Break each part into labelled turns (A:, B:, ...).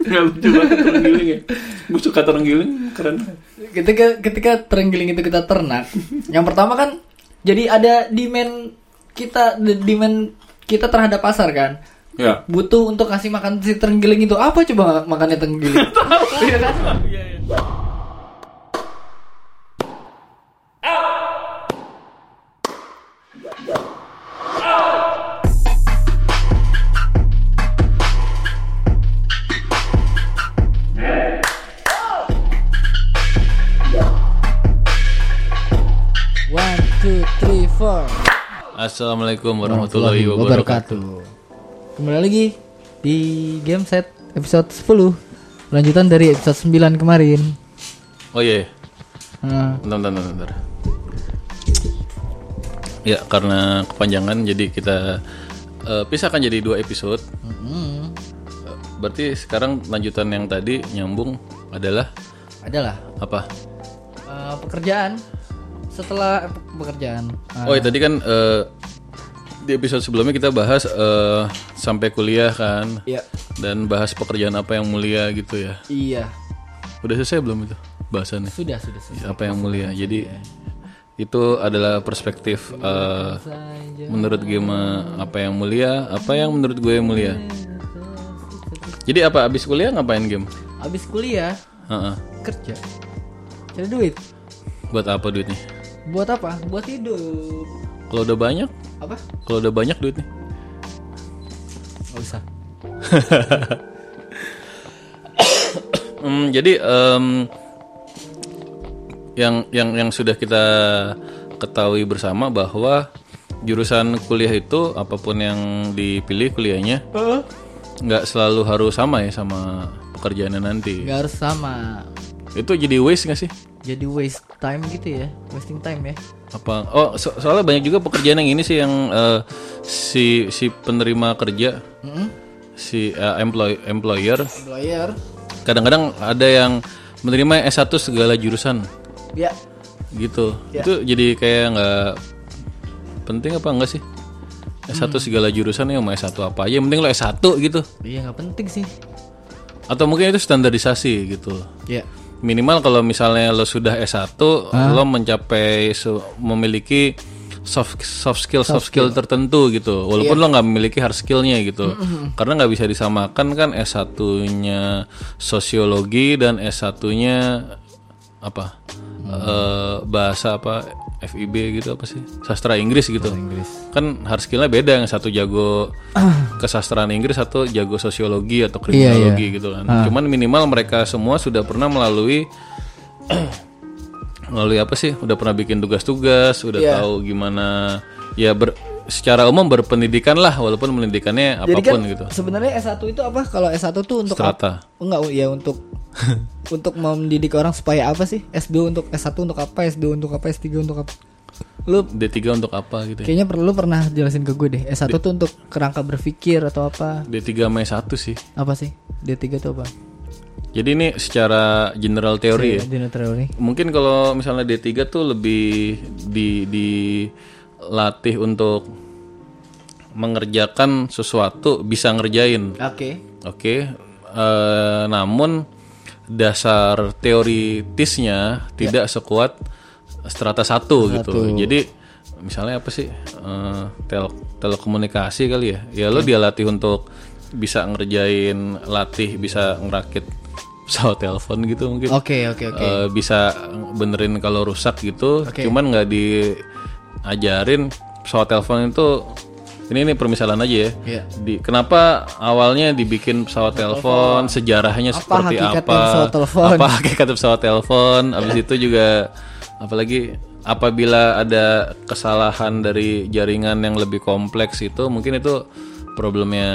A: Nggak lucu banget terenggiling ya. Gue suka terenggiling keren.
B: ketika ketika terenggiling itu kita ternak yang pertama kan jadi ada demand kita demand kita terhadap pasar kan
A: Ya.
B: butuh untuk kasih makan si terenggiling itu apa coba makannya terenggiling Iya kan?
A: Assalamualaikum warahmatullahi wabarakatuh.
B: Kembali lagi di game set episode 10 Lanjutan dari episode 9 kemarin
A: Oh iya.
B: Nah,
A: Bentar, bentar, bentar, bentar. Ya, karena kepanjangan jadi kita eh, pisahkan jadi dua episode. Eh, Berarti sekarang lanjutan yang tadi nyambung adalah
B: Adalah
A: apa?
B: eh, Pekerjaan Setelah pe- pekerjaan Ah,
A: Oh, ya, tadi kan eh, di episode sebelumnya kita bahas eh, sampai kuliah kan
B: Iya
A: dan bahas pekerjaan apa yang mulia gitu ya.
B: Iya
A: Udah selesai belum itu bahasannya?
B: Sudah, sudah, sudah
A: Apa yang mulia? Jadi itu adalah perspektif
B: Saja
A: menurut game apa yang mulia, apa yang menurut gue mulia. Jadi apa abis kuliah ngapain game?
B: Abis kuliah
A: Heeh.
B: Kerja Cari duit
A: Buat apa duitnya?
B: Buat apa? Buat hidup
A: Kalau udah banyak,
B: Apa?
A: kalau udah banyak duitnya.
B: Gak usah
A: Hmm, jadi em, yang yang yang sudah kita ketahui bersama bahwa jurusan kuliah itu apa pun yang dipilih kuliahnya nggak selalu harus sama ya sama pekerjaannya nanti.
B: Gak harus sama
A: Itu jadi waste nggak sih?
B: Jadi waste time gitu ya Wasting time ya.
A: Apa? Oh so- soalnya banyak juga pekerjaan yang ini sih yang eh, si si penerima kerja
B: Mm-mm.
A: si eh, employ, employer.
B: Employer.
A: Kadang-kadang ada yang menerima S1 segala jurusan.
B: Ya.
A: Gitu. Itu jadi kayak nggak penting apa enggak sih? S1 segala jurusan ya mau S1 apa aja yang penting lo S1 gitu.
B: Iya nggak penting sih.
A: Atau mungkin itu standarisasi gitu.
B: Ya
A: minimal kalau misalnya lo sudah S1 lo mencapai memiliki soft soft skill soft skill tertentu gitu. Walaupun lo nggak memiliki hard skillnya gitu. Karena nggak bisa disamakan kan S1-nya sosiologi dan S1-nya apa Eh, bahasa apa FIB gitu apa sih? Sastra Inggris gitu.
B: Inggris.
A: Kan hard skillnya beda yang satu jago kesastraan Inggris satu jago sosiologi atau
B: Iya,
A: kriminologi gitu kan. Cuman minimal mereka semua sudah pernah melalui melalui apa sih? Udah pernah bikin tugas-tugas udah
B: Iya.
A: tahu gimana ya ber, secara umum berpendidikan lah walaupun pendidikannya
B: Jadi kan
A: apa pun gitu
B: sebenarnya S1 itu apa? Kalau S1 tuh untuk
A: strata
B: apa? Enggak, ya untuk untuk mendidik orang supaya apa sih? S2 untuk S1 untuk apa? S2 untuk apa? S3 untuk apa? Lu
A: D3 untuk apa gitu ya
B: kayaknya perlu pernah jelasin ke gue deh. S1 tuh untuk kerangka berpikir atau apa?
A: D3 sama S1 sih
B: Apa sih? D3 tuh apa?
A: jadi ini secara general teori ya
B: Dino teori.
A: Mungkin kalau misalnya D3 tuh lebih di dilatih untuk mengerjakan sesuatu bisa ngerjain.
B: Oke.
A: Oke. Eh, namun dasar teoritisnya tidak sekuat strata satu gitu. Jadi misalnya apa sih? Eh, tel- telekomunikasi kali ya. Ya lo dia latih untuk bisa ngerjain latih bisa ngerakit pesawat telepon gitu mungkin
B: Oke, oke, oke.
A: eh, bisa benerin kalau rusak gitu cuman nggak diajarin pesawat telepon itu ini ini permisalan aja ya
B: Iya.
A: di kenapa awalnya dibikin pesawat telepon sejarahnya seperti
B: hakikatnya
A: apa
B: pesawat telepon?
A: apa hakikat pesawat telepon abis itu juga apalagi apabila ada kesalahan dari jaringan yang lebih kompleks itu mungkin itu problemnya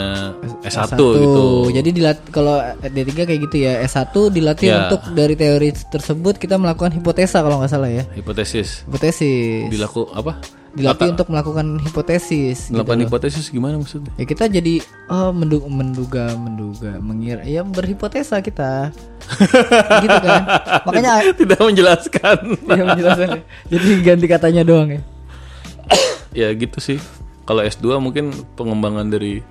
A: S1, gitu
B: Jadi dilat kalau D3 kayak gitu ya. S1 dilatih
A: Ya.
B: untuk dari teori tersebut kita melakukan hipotesa kalau nggak salah ya.
A: hipotesis
B: Hipotesis.
A: dilaku apa
B: Dilatih untuk melakukan hipotesis. gitu
A: melakukan
B: loh.
A: hipotesis gimana maksudnya
B: Ya kita jadi oh mendu- menduga menduga mengira ya berhipotesa kita. gitu kan. Makanya
A: tidak menjelaskan
B: ya menjelaskan. Jadi ganti katanya doang ya.
A: ya gitu sih kalau S2 mungkin pengembangan dari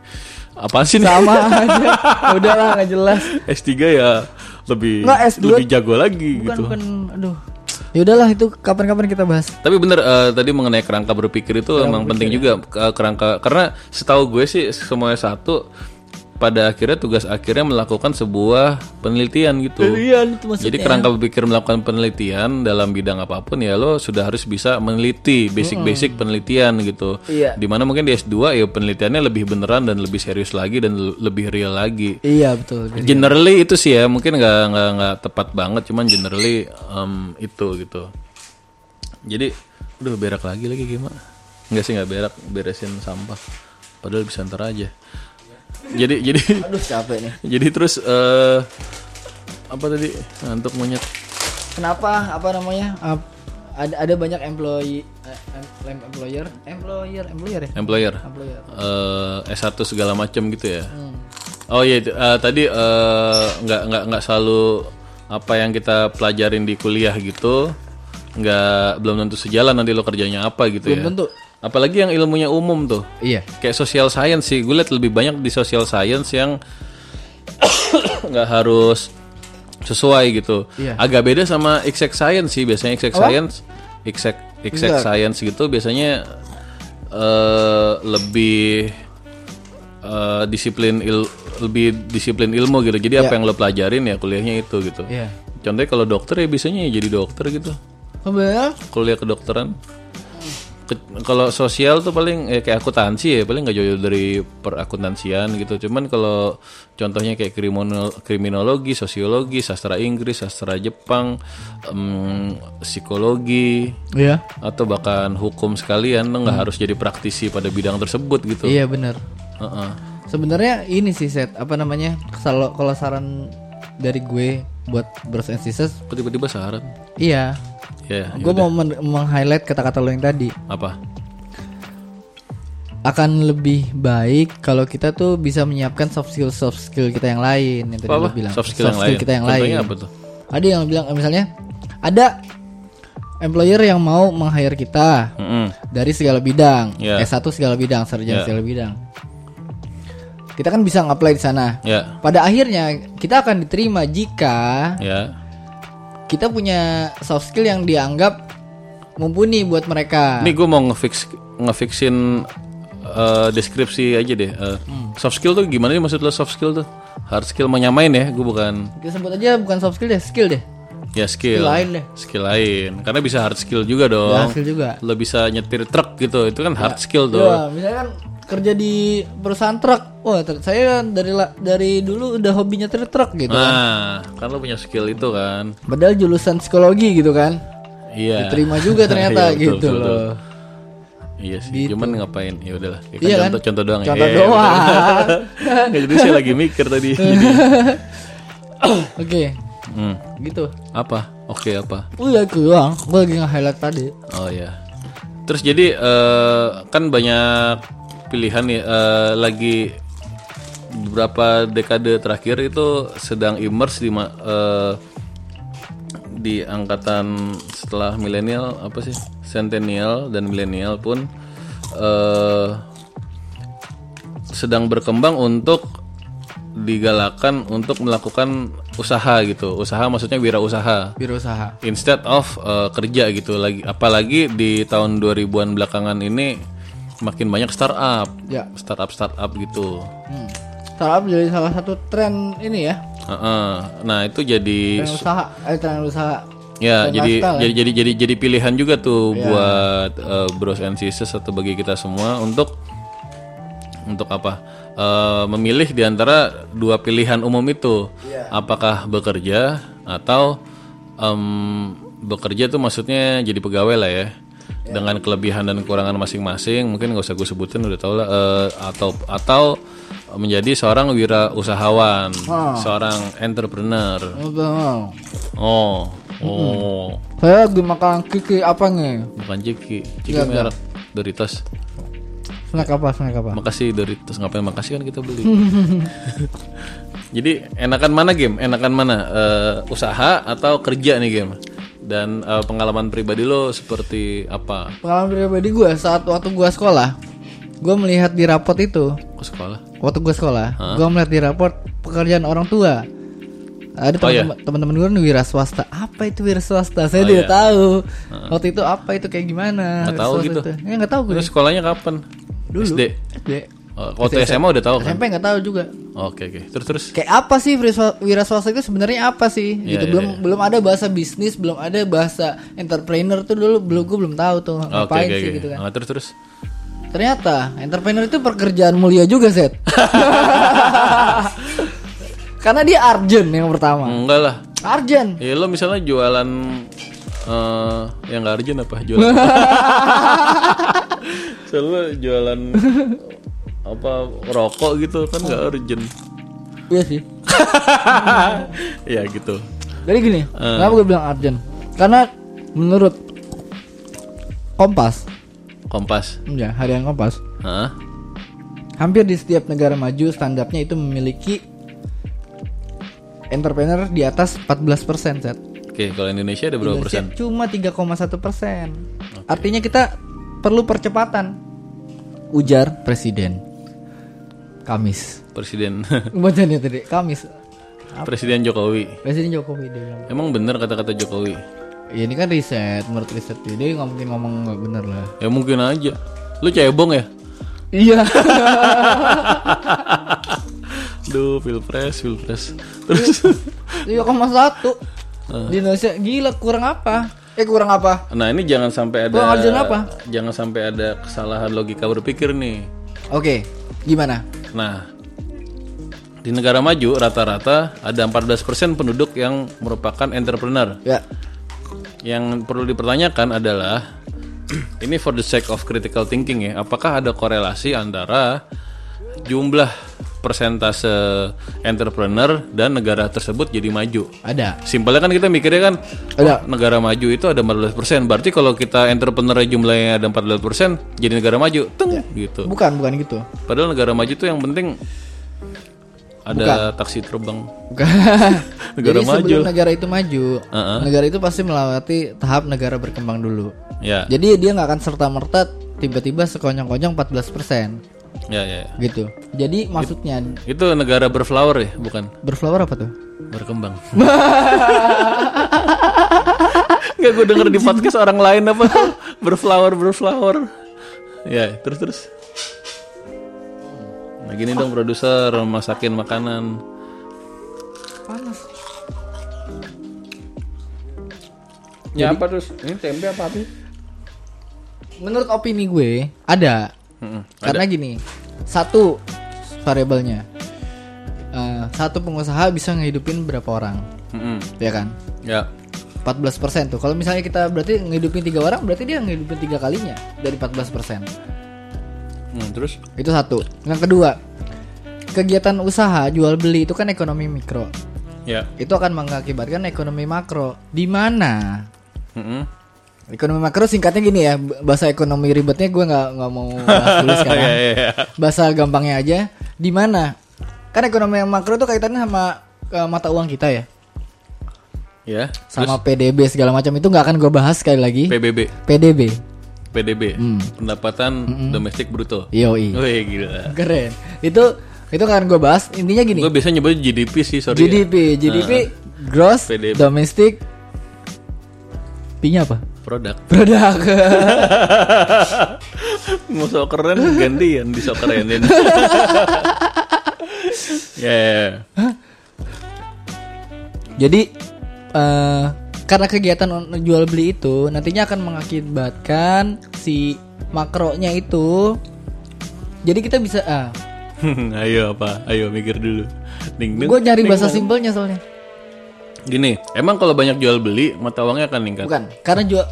A: Apaan sih nih?
B: sama aja. Udahlah nggak jelas.
A: S3 ya lebih
B: Nggak, S2
A: lebih jago lagi
B: bukan
A: gitu.
B: bukan aduh. Ya udahlah itu kapan-kapan kita bahas.
A: Tapi bener eh, tadi mengenai kerangka berpikir itu emang penting juga ke- kerangka karena setahu gue sih semuanya satu pada akhirnya tugas akhirnya melakukan sebuah penelitian gitu.
B: Penelitian itu maksudnya.
A: Jadi kerangka berpikir melakukan penelitian dalam bidang apa pun ya lo sudah harus bisa meneliti basic-basic penelitian gitu.
B: Iya.
A: Di mana mungkin di S2 ya penelitiannya lebih beneran dan lebih serius lagi dan le- lebih real lagi.
B: iya betul
A: Generally itu sih ya mungkin nggak nggak nggak tepat banget cuman generally em, itu gitu. Jadi udah berak lagi lagi gimana? Enggak sih nggak berak beresin sampah. Padahal bisa ntar aja. Jadi jadi
B: aduh capek nih.
A: jadi terus eh apa tadi? Ngantuk monyet.
B: Kenapa? Apa namanya? Ap- ada ada banyak employee em- employer. Employer employer ya?
A: Employer.
B: Employer.
A: Eh S1 segala macam gitu ya. Oh iya itu, eh, tadi eh, nggak nggak nggak selalu apa yang kita pelajarin di kuliah gitu nggak belum tentu sejalan nanti lo kerjanya apa gitu ya.
B: tentu.
A: Apalagi yang ilmunya umum tuh.
B: iya
A: Kayak social science sih, gue liat lebih banyak di social science yang nggak harus sesuai gitu.
B: Iya.
A: Agak beda sama exact science sih, biasanya exact science, exact exact science gitu biasanya eh lebih eh, disiplin il, lebih disiplin ilmu gitu. Jadi apa yang lo pelajarin ya kuliahnya itu gitu.
B: iya
A: Contohnya kalau dokter ya biasanya ya jadi dokter gitu.
B: Kemudian
A: Kuliah kedokteran. Kalau sosial tuh paling ya kayak akuntansi ya paling nggak jauh dari perakuntansian gitu. Cuman kalau contohnya kayak kriminal, kriminologi, sosiologi, sastra Inggris, sastra Jepang, em, psikologi
B: iya
A: atau bahkan hukum sekalian nggak harus jadi praktisi pada bidang tersebut gitu.
B: iya benar
A: Heeh.
B: sebenarnya ini sih set apa namanya kalau kalau saran dari gue buat bros and sisters
A: Kok tiba-tiba saran?
B: iya
A: Ya,
B: gue mau men- meng-highlight kata-kata lo yang tadi
A: apa?
B: akan lebih baik kalau kita tuh bisa menyiapkan soft skill soft skill kita yang lain yang tadi
A: Apa?
B: lo bilang
A: Soft skill yang lain.
B: kita yang
A: Contohnya
B: lain
A: apa tuh?
B: ada yang bilang misalnya ada employer yang mau meng-hire kita
A: Mm-mm.
B: dari segala bidang
A: Ya.
B: S1 segala bidang sarjana
A: Ya.
B: segala bidang kita kan bisa nge-apply di sana
A: Ya,
B: pada akhirnya kita akan diterima jika
A: ya.
B: Kita punya soft skill yang dianggap mumpuni buat mereka
A: Ini gue mau ngefix ngefixin eh, deskripsi aja deh. Eh, Soft skill tuh gimana sih maksud lo soft skill tuh? Hard skill menyamain ya, gue bukan
B: kita sebut aja bukan soft skill deh skill deh
A: ya skill.
B: Skill lain deh.
A: Skill lain. Karena bisa hard skill juga dong.
B: Ya, skill juga
A: Lo bisa nyetir truk gitu, itu kan hard skill tuh.
B: Ya, misalnya kan kerja di perusahaan truk. Wah, saya dari dari dulu udah hobi nyetir truk gitu.
A: Nah, kan lo punya skill itu kan.
B: Padahal jurusan psikologi gitu kan.
A: Iya.
B: Diterima juga ternyata
A: Iya, betul,
B: gitu
A: betul, betul.
B: loh.
A: Iya sih, cuman ngapain? Ya udahlah. Ya
B: Iya kan?
A: contoh, contoh doang
B: Contoh
A: ya.
B: doang.
A: Ya, jadi saya lagi mikir tadi.
B: Oke,
A: hmm,
B: gitu.
A: apa? Oke apa?
B: Udah itu doang. Gue lagi nge-highlight tadi.
A: Oh ya. Terus jadi eh, kan banyak pilihan nih eh, lagi beberapa dekade terakhir itu sedang immerse di eh, di angkatan setelah milenial apa sih? Centennial dan milenial pun eh sedang berkembang untuk digalakan untuk melakukan usaha gitu. Usaha maksudnya wirausaha
B: Wirausaha.
A: instead of uh, kerja gitu lagi apalagi di tahun 2000-an belakangan ini makin banyak startup
B: Ya.
A: startup startup gitu
B: Hmm. Startup jadi salah satu tren ini ya.
A: Heeh. nah itu jadi
B: Tren usaha, eh tren usaha.
A: ya
B: Tren
A: jadi,
B: lifestyle ya.
A: jadi jadi jadi jadi pilihan juga tuh
B: Ya.
A: buat uh, bros and sisters atau bagi kita semua untuk untuk apa Uh, memilih di antara dua pilihan umum itu
B: Ya.
A: apakah bekerja atau em, bekerja tuh maksudnya jadi pegawai lah ya dengan kelebihan dan kekurangan masing-masing mungkin nggak usah gue sebutin udah tau lah eh, atau atau menjadi seorang wirausahawan seorang entrepreneur.
B: Oh,
A: oh oh.
B: Saya lagi makan kiki apa nih?
A: bukan ciki ciki merek Doritos.
B: Snack apa? Snack apa?
A: makasih Doritos. Ngapain makasih kan kita beli? Jadi enakan mana game enakan mana? Eh, usaha atau kerja nih game dan eh, pengalaman pribadi lo seperti apa?
B: Pengalaman pribadi gue saat waktu gue sekolah, gue melihat di rapot itu
A: ke sekolah.
B: waktu gue sekolah gue melihat di raport pekerjaan orang tua ada
A: Oh, iya.
B: teman- teman-teman gue nih wira swasta apa itu wira swasta saya
A: Oh,
B: tidak
A: iya.
B: tahu waktu itu apa itu kayak gimana
A: Nggak tahu gitu.
B: itu. ya nggak tahu gue
A: sekolahnya kapan?
B: dulu
A: SD.
B: SD
A: Oh, waktu SMA udah tahu kan?
B: SMP nggak tahu juga
A: Oke oke. Terus terus.
B: kayak apa sih wira swa- wira swasta itu sebenarnya apa sih
A: Iya,
B: gitu
A: iya,
B: belum
A: iya.
B: belum ada bahasa bisnis belum ada bahasa entrepreneur tuh dulu belum gue belum tahu tuh
A: Oke
B: ngapain
A: oke
B: sih
A: oke.
B: gitu kan
A: Nah, terus terus.
B: Ternyata entrepreneur itu pekerjaan mulia juga, Set. Karena dia arjen yang pertama.
A: Enggak lah.
B: Arjen.
A: Ya lo misalnya jualan eh yang nggak urgent apa jualan? Soalnya jualan apa rokok gitu kan nggak urgent.
B: Iya sih.
A: ya gitu.
B: Jadi gini, kenapa gue bilang arjen? Karena menurut Kompas,
A: Kompas.
B: ya harian Kompas,
A: Hah?
B: hampir di setiap negara maju standarnya itu memiliki entrepreneur di atas 14% set.
A: Oke, kalau Indonesia ada berapa
B: Indonesia
A: persen?
B: Cuma 3,1 persen. Artinya kita perlu percepatan. Ujar Presiden. Kamis.
A: Presiden
B: Bacanya tadi Kamis.
A: Presiden Jokowi.
B: Presiden Jokowi dia bilang.
A: Emang bener kata-kata Jokowi?
B: Ya, ini kan riset, menurut riset dia nggak mungkin ngomong nggak bener lah.
A: Ya mungkin aja. Lu cebong ya?
B: Iya.
A: Duh, pilpres, pilpres. Terus,
B: Iya koma satu. Di Indonesia gila kurang apa? Eh kurang apa?
A: nah ini jangan sampai ada,
B: Kurang apa?
A: jangan sampai ada kesalahan logika berpikir nih.
B: Oke, gimana?
A: Nah, di negara maju rata-rata ada 14% penduduk yang merupakan entrepreneur.
B: Ya.
A: Yang perlu dipertanyakan adalah ini for the sake of critical thinking ya, apakah ada korelasi antara jumlah persentase entrepreneur dan negara tersebut jadi maju?
B: Ada.
A: Simpelnya kan kita mikirnya kan
B: Ada.
A: oh, negara maju itu ada 14%. Berarti kalau kita entrepreneur jumlahnya ada 14%, jadi negara maju. Teng gitu.
B: Bukan, bukan gitu.
A: Padahal negara maju tuh yang penting ada taksi terbang.
B: Bukan.
A: Negara
B: Jadi
A: maju.
B: sebelum negara itu maju,
A: Uh-uh.
B: negara itu pasti melewati tahap negara berkembang dulu.
A: Ya,
B: Jadi dia nggak akan serta merta tiba-tiba sekonyong-konyong 14%
A: ya, ya. ya.
B: gitu. Jadi maksudnya
A: Itu negara berflower ya, bukan
B: berflower apa tuh?
A: berkembang. Nggak gue denger di podcast orang lain apa berflower berflower. Ya, terus terus. Nah gini dong produser masakin makanan.
B: Panas.
A: Ya apa terus? Ini tempe apa api?
B: Menurut opini gue ada.
A: Mm-mm.
B: Karena gini, satu variabelnya. Eh, satu pengusaha bisa ngehidupin berapa orang,
A: Mm-mm.
B: ya kan?
A: Ya.
B: 14% tuh. Kalau misalnya kita berarti ngehidupin tiga orang, berarti dia ngehidupin tiga kalinya dari 14%.
A: Hmm, terus?
B: Itu satu. Yang kedua, kegiatan usaha jual beli itu kan ekonomi mikro.
A: Ya.
B: Itu akan mengakibatkan ekonomi makro. Di mana
A: Mm-mm.
B: ekonomi makro singkatnya gini ya, bahasa ekonomi ribetnya gue nggak nggak mau bahas dulu sekarang.
A: Ya, ya, ya.
B: Bahasa gampangnya aja. Di mana? Kan ekonomi yang makro itu kaitannya sama eh, mata uang kita ya,
A: Ya.
B: sama PDB segala macam itu nggak akan gue bahas sekali lagi.
A: PBB.
B: PDB.
A: PDB.
B: Hmm.
A: Pendapatan domestik bruto.
B: Yoi.
A: Wih gila.
B: Keren. Itu itu kan gue bahas. Intinya gini.
A: Gue biasa nyebut GDP sih, sorry.
B: GDP,
A: ya.
B: GDP gross
A: PDB.
B: domestic P-nya apa?
A: Produk.
B: Produk.
A: Mau sok keren gantian di sok kerenin. ya. ya.
B: Jadi eh karena kegiatan jual beli itu nantinya akan mengakibatkan si makronya itu jadi kita bisa ah
A: Ayo apa? Ayo mikir dulu. Ding ding.
B: gue nyari
A: ding,
B: bahasa simpelnya soalnya
A: Gini, emang kalau banyak jual beli mata uangnya akan meningkat.
B: bukan karena jual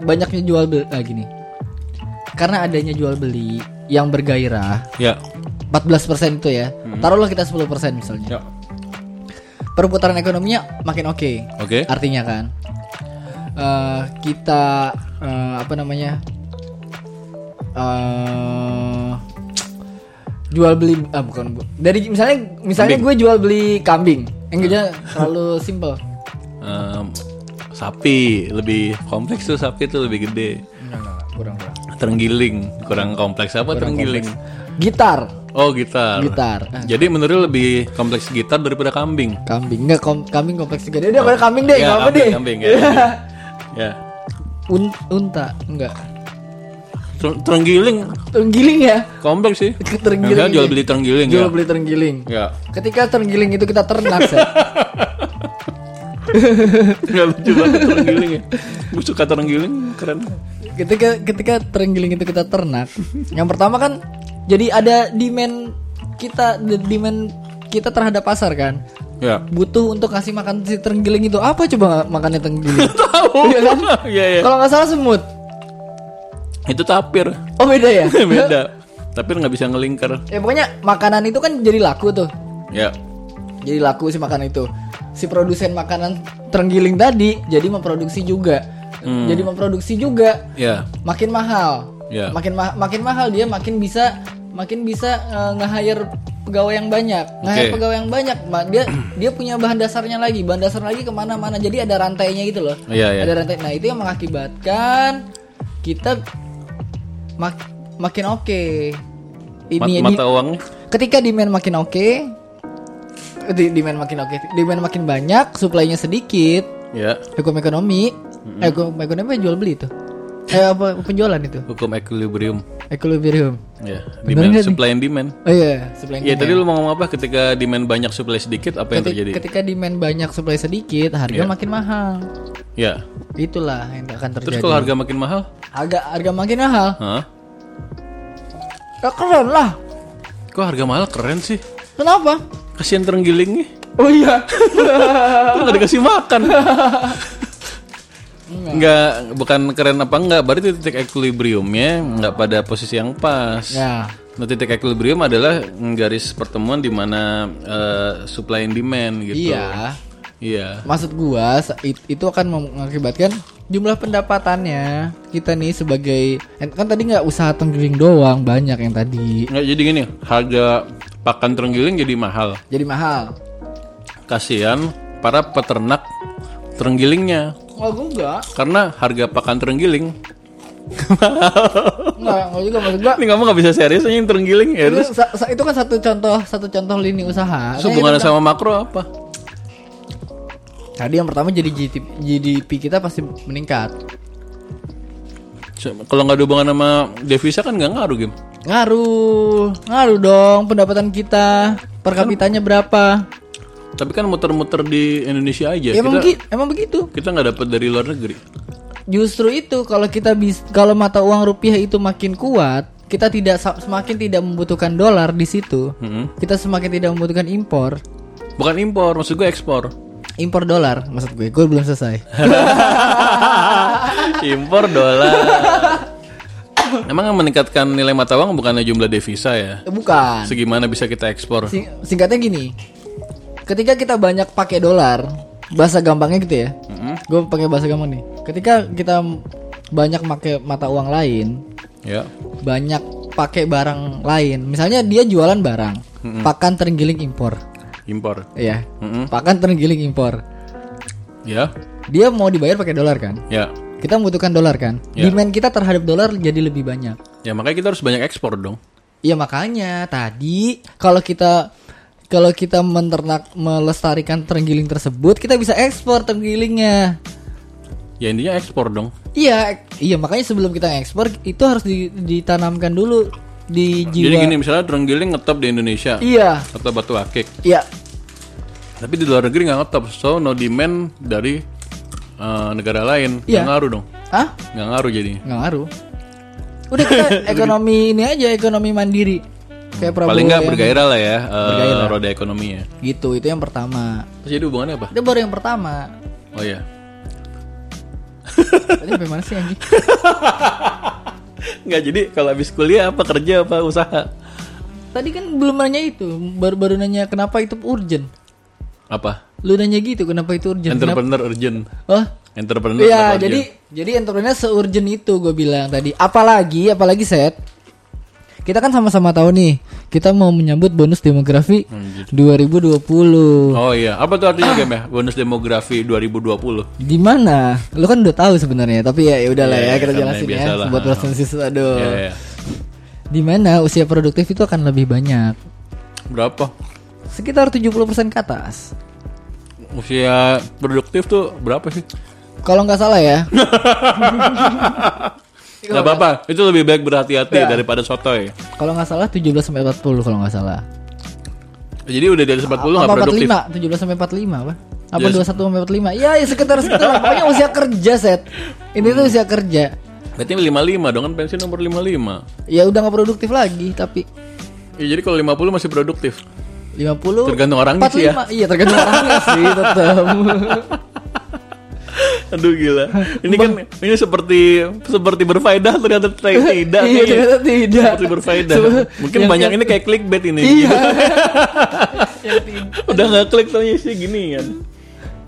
B: banyaknya jual beli ah gini karena adanya jual beli yang bergairah
A: Ya.
B: 14% itu ya taruhlah kita 10% misalnya
A: Ya.
B: Perputaran ekonominya makin oke
A: Oke.
B: artinya kan. Eh kita eh, apa namanya eh jual beli ah bukan bu dari misalnya misalnya gue jual beli kambing yang kerja terlalu simple
A: Em, sapi lebih kompleks tuh sapi tuh lebih gede.
B: kurang kurang
A: Terenggiling kurang kompleks apa terenggiling?
B: gitar
A: Oh gitar.
B: gitar. Ah,
A: Jadi menurut lu lebih kompleks gitar daripada kambing.
B: Kambing enggak kom- kambing kompleks juga. Dia pada kambing deh,
A: Ya,
B: enggak apa deh.
A: kambing, ya. ya.
B: Un- unta enggak.
A: Ter- Terenggiling
B: Terenggiling ya.
A: kompleks sih.
B: Terenggiling.
A: Jual beli terenggiling
B: Jual
A: ya.
B: beli terenggiling.
A: Ya.
B: Ketika terenggiling itu kita ternak, Seth.
A: Enggak lucu banget terenggiling ya. Gue suka terenggiling, keren.
B: ketika ketika terenggiling itu kita ternak yang pertama kan jadi ada demand kita demand kita terhadap pasar kan
A: Ya.
B: butuh untuk kasih makan si terenggiling itu apa coba makannya terenggiling
A: Tahu.
B: Iya kan?
A: Iya, iya.
B: kalau nggak salah semut
A: Itu tapir.
B: oh beda ya
A: Beda. Tapir nggak bisa ngelingkar.
B: ya pokoknya makanan itu kan jadi laku tuh
A: Ya.
B: jadi laku si makanan itu si produsen makanan terenggiling tadi jadi memproduksi juga jadi memproduksi juga
A: Ya.
B: makin mahal.
A: Ya.
B: Makin ma- makin mahal dia makin bisa makin bisa eh, nge-hire pegawai yang banyak. Nge-hire
A: Oke.
B: pegawai yang banyak, dia dia punya bahan dasarnya lagi, bahan dasar lagi ke mana-mana. Jadi ada rantainya gitu loh.
A: Iya, iya.
B: Ada rantai. Nah itu yang mengakibatkan kita mak- makin oke.
A: Mat-
B: Ini
A: mata uang.
B: ketika demand makin oke, di- demand makin oke, demand makin banyak, supply-nya sedikit,
A: Ya.
B: hukum ekonomi, eh, hukum ekonomi jual beli itu? Eh apa penjualan itu?
A: Hukum equilibrium.
B: Equilibrium.
A: Ya.
B: Bener
A: Demand,
B: nih?
A: supply and demand.
B: Oh iya, supply and
A: Ya
B: demand.
A: tadi lu mau ngomong apa ketika demand banyak supply sedikit apa yang
B: Ketika,
A: terjadi?
B: ketika demand banyak supply sedikit, harga
A: Iya.
B: makin mahal.
A: Ya.
B: Itulah yang akan
A: Terus
B: terjadi.
A: kalau harga makin mahal?
B: harga harga makin mahal,
A: Hah?
B: ya keren lah.
A: Kok harga mahal keren sih?
B: Kenapa?
A: Kasihan terenggiling nih.
B: Oh iya.
A: Nggak dikasih makan? Enggak, bukan keren apa enggak, berarti titik equilibriumnya enggak pada posisi yang pas.
B: ya.
A: Nah, titik equilibrium adalah garis pertemuan di mana eh, supply and demand gitu.
B: Iya.
A: Iya.
B: Maksud gua itu akan mengakibatkan jumlah pendapatannya kita nih sebagai kan tadi nggak usaha tenggiling doang banyak yang tadi
A: Nggak jadi gini, harga pakan terenggiling jadi mahal.
B: jadi mahal.
A: Kasihan para peternak terenggilingnya
B: Oh enggak,
A: karena harga pakan terenggiling.
B: enggak, enggak juga maksud gua.
A: Ini kamu nggak bisa serius aja yang terenggiling ya.
B: Itu,
A: Terus
B: sa- sa- itu kan satu contoh satu contoh lini usaha.
A: terus
B: Kayak
A: hubungannya
B: itu-
A: sama makro apa?
B: Tadi yang pertama jadi GDP, GDP kita pasti meningkat.
A: Kalau nggak ada hubungan sama devisa kan nggak ngaruh game.
B: Ngaruh, ngaruh dong pendapatan kita per kapitanya berapa?
A: Tapi kan muter-muter di Indonesia aja.
B: Ya, emang,
A: kita
B: emang begitu.
A: kita nggak dapat dari luar negeri.
B: Justru itu kalau kita bis, kalau mata uang rupiah itu makin kuat, kita tidak semakin tidak membutuhkan dolar di situ.
A: Mm-mm.
B: Kita semakin tidak membutuhkan impor.
A: Bukan impor, maksud gue ekspor.
B: Impor dolar maksud gue. Gue belum selesai.
A: impor dolar. Emang yang meningkatkan nilai mata uang bukannya jumlah devisa ya?
B: Eh, Bukan.
A: Segimana bisa kita ekspor?
B: Sing- singkatnya gini. Ketika kita banyak pakai dolar, bahasa gampangnya gitu ya. Gue pakai bahasa gampang nih. Ketika kita banyak pakai mata uang lain,
A: Ya.
B: banyak pakai barang lain. Misalnya dia jualan barang, pakan terenggiling impor.
A: Impor.
B: Iya.
A: Mm-mm.
B: Pakan terenggiling impor.
A: Ya.
B: Dia mau dibayar pakai dolar kan?
A: Ya.
B: Kita membutuhkan dolar kan?
A: Ya.
B: Demand kita terhadap dolar jadi lebih banyak.
A: Ya makanya kita harus banyak ekspor dong.
B: Iya makanya tadi kalau kita kalau kita menternak melestarikan terenggiling tersebut kita bisa ekspor terenggelingnya.
A: Ya intinya ekspor dong.
B: Iya, iya makanya sebelum kita ekspor itu harus di- ditanamkan dulu di
A: Jadi
B: jiwa.
A: gini misalnya terenggiling ngetop di Indonesia
B: Iya,
A: atau batu akik.
B: iya.
A: Tapi di luar negeri nggak ngetop, so no demand dari eh, negara lain.
B: Iya.
A: Nggak ngaruh dong.
B: Hah?
A: Nggak ngaruh jadi.
B: Nggak ngaruh. Udah kita ekonomi ini aja ekonomi mandiri. Kayak Prabowo
A: Paling nggak
B: yang-
A: bergairah lah ya eh,
B: Bergairah.
A: roda ekonominya.
B: Gitu, itu yang pertama.
A: Terus jadi hubungannya apa?
B: Itu baru yang pertama.
A: Oh ya.
B: Tadi sampai mana sih anjing?
A: Nggak jadi kalau habis kuliah apa kerja apa usaha?
B: Tadi kan belum nanya itu, baru baru nanya kenapa itu urgent.
A: Apa?
B: Lu nanya gitu, kenapa itu urgent? Kenapa?
A: Entrepreneur urgent.
B: Oh,
A: Entrepreneur
B: Iya,
A: kenapa
B: jadi
A: urgent?
B: jadi entrepreneur seurgent itu gue bilang tadi. Apalagi, apalagi set. Kita kan sama-sama tahu nih, kita mau menyambut bonus demografi 2020.
A: Oh iya, apa tuh artinya game ya? Bonus demografi 2020.
B: Di mana? Lu kan udah tahu sebenarnya, tapi ya ya udahlah
A: Iya,
B: ya kita
A: karena
B: jelasin ya
A: biasalah.
B: buat resensi aduh.
A: Iya, iya.
B: di mana usia produktif itu akan lebih banyak.
A: Berapa?
B: Sekitar 70% ke atas.
A: Usia produktif tuh berapa sih?
B: Kalau nggak salah ya.
A: Gak apa-apa, itu lebih baik berhati-hati
B: Ya.
A: daripada sotoy.
B: Kalau nggak salah 17 sampai 40 kalau nggak salah.
A: Jadi udah atas 40 nggak produktif.
B: 45? 17 sampai 45 apa? Apa
A: Yes.
B: 21 sampai 45? Ya, ya sekitar sekitar lah. Pokoknya usia kerja, Set. Ini tuh usia kerja.
A: Berarti 55 dong kan pensiun nomor 55.
B: Ya udah nggak produktif lagi, tapi
A: Ya, jadi kalau 50 masih produktif.
B: 50
A: Tergantung orangnya sih ya.
B: 45. Iya, tergantung orangnya sih tetap.
A: Aduh gila. Ini kan ini seperti seperti berfaedah ternyata tidak.
B: Iya, ternyata tidak.
A: Seperti berfaedah. Mungkin
B: yang-
A: banyak ini kayak clickbait ini.
B: Iya. Yang tidak.
A: Udah nggak klik taunya sih gini kan.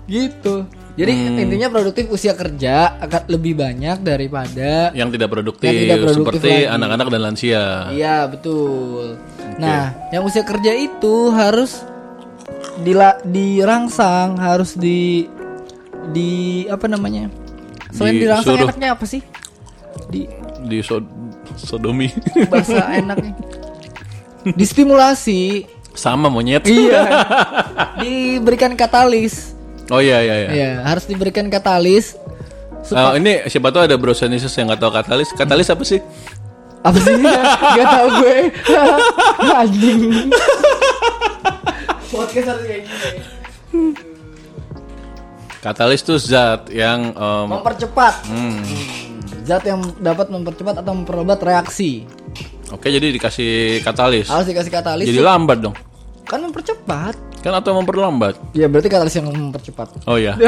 B: gitu. Jadi
A: Hmm.
B: intinya produktif usia kerja akan lebih banyak daripada
A: Yang tidak produktif,
B: Yang tidak produktif
A: seperti anak-anak dan lansia.
B: Iya betul. Nah, yang usia kerja itu harus dila dirangsang, harus di di apa namanya? Selain dirangsang
A: Disuruh.
B: enaknya apa sih? Di
A: Di so- sodomi.
B: bahasa enaknya. Distimulasi.
A: Sama monyet.
B: iya. Diberikan katalis.
A: Oh iya iya iya.
B: Iya, harus diberikan katalis.
A: Eh, ini siapa tahu ada brosenisis yang nggak tahu katalis. Katalis apa sih?
B: Apa sih? Gak tau gue. Anjing. Podcast harus kayak gini.
A: Katalis tuh zat yang em,
B: Mempercepat.
A: hmm,
B: Zat yang dapat mempercepat atau memperlambat reaksi.
A: Oke jadi dikasih katalis.
B: Harus dikasih katalis.
A: Jadi lambat dong.
B: Kan mempercepat.
A: Kan atau memperlambat?
B: Ya berarti katalis yang mempercepat.
A: Oh ya.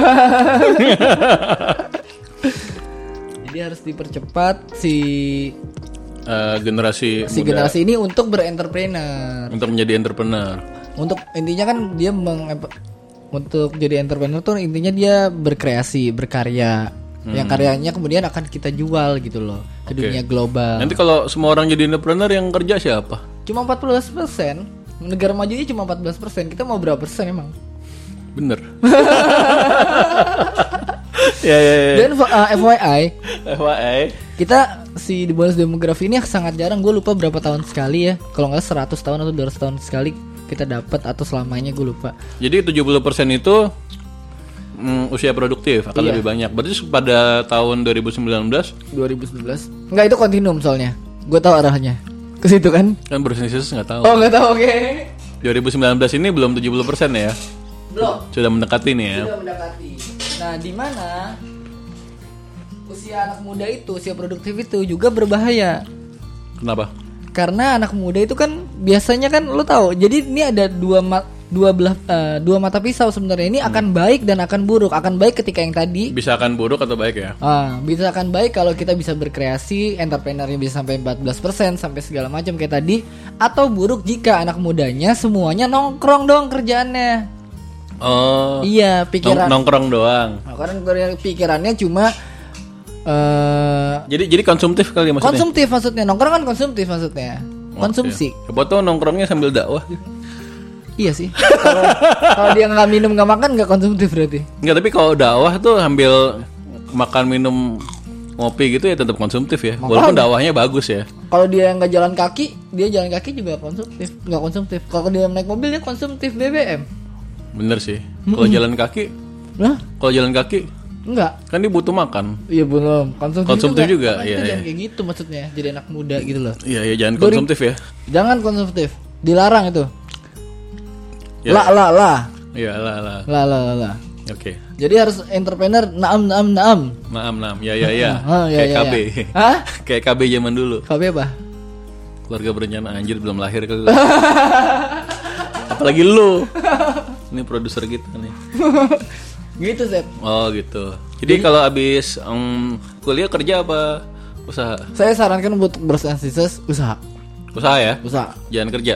B: Jadi harus dipercepat si
A: Eh, generasi
B: si
A: muda
B: generasi ini untuk berentrepreneur.
A: untuk menjadi entrepreneur.
B: Untuk intinya kan dia meng untuk jadi entrepreneur tuh intinya dia berkreasi, berkarya. Yang karyanya kemudian akan kita jual gitu loh ke dunia global.
A: Nanti kalau semua orang jadi entrepreneur yang kerja siapa?
B: Cuma 14%. Negara maju ini cuma 14%. Kita mau berapa persen emang?
A: Bener. ya ya ya.
B: Dan uh, FYI,
A: FYI.
B: kita si di bonus demografi ini sangat jarang. Gue lupa berapa tahun sekali ya. Kalau nggak 100 tahun atau 200 tahun sekali kita dapat atau selamanya gue lupa.
A: Jadi 70% itu mm, usia produktif akan
B: Iya.
A: lebih banyak. Berarti pada tahun 2019
B: 2019. Enggak itu kontinum soalnya. Gue tahu arahnya. Ke situ kan?
A: kan berbisnis nggak tahu.
B: Oh, nggak tahu oke.
A: 2019 ini belum 70% ya.
B: Belum.
A: Sudah mendekati nih ya.
B: Sudah mendekati. Nah, di mana usia anak muda itu, usia produktif itu juga berbahaya.
A: Kenapa?
B: Karena anak muda itu kan biasanya kan lo tahu. Jadi ini ada dua ma- dua belah eh, dua mata pisau sebenarnya. Ini akan baik dan akan buruk. Akan baik ketika yang tadi
A: Bisa akan buruk atau baik ya?
B: Ah, bisa akan baik kalau kita bisa berkreasi, entrepreneurnya bisa sampai 14% sampai segala macam kayak tadi atau buruk jika anak mudanya semuanya nongkrong dong kerjaannya.
A: Oh.
B: Iya,
A: nong-
B: pikiran
A: nongkrong doang.
B: Nah, karena pikirannya cuma eh
A: Jadi jadi konsumtif kali maksudnya.
B: konsumtif maksudnya. Nongkrong kan konsumtif maksudnya. Konsumsi.
A: Tahu nongkrongnya sambil dakwah.
B: Iya sih. Kalau dia nggak minum nggak makan nggak konsumtif berarti.
A: Enggak, tapi kalau dakwah tuh sambil makan minum ngopi gitu ya tetap konsumtif ya. Walaupun dakwahnya bagus ya.
B: Kalau dia nggak jalan kaki, dia jalan kaki juga konsumtif, nggak konsumtif. Kalau dia naik mobil dia konsumtif BBM.
A: Bener sih. Kalau jalan kaki,
B: Nah,
A: kalau jalan kaki
B: enggak.
A: kan dia butuh makan.
B: Iya belum. Konsumtif,
A: Konsumtif juga,
B: nggak-
A: iya, iya.
B: jangan kayak gitu maksudnya. Jadi anak muda gitu loh.
A: Iya, ya jangan konsumtif ya.
B: Jangan konsumtif. Dilarang itu.
A: Ya.
B: La la la.
A: Iya, lah lah.
B: La la la la.
A: Oke.
B: Jadi harus entrepreneur naam naam naam.
A: Maam, maam. Ya, ya, ya.
B: Ah, ya,
A: Kayak
B: ya,
A: KB.
B: ya. Hah?
A: Kayak KB zaman dulu.
B: KB apa?
A: Keluarga berencana anjir belum lahir kali. Apalagi lu. Ini produser kita nih.
B: Gitu, Zep.
A: Oh gitu. Jadi kalau habis em, kuliah kerja apa usaha?
B: Saya sarankan buat bersensitivitas usaha.
A: Usaha ya,
B: Usaha.
A: jangan kerja.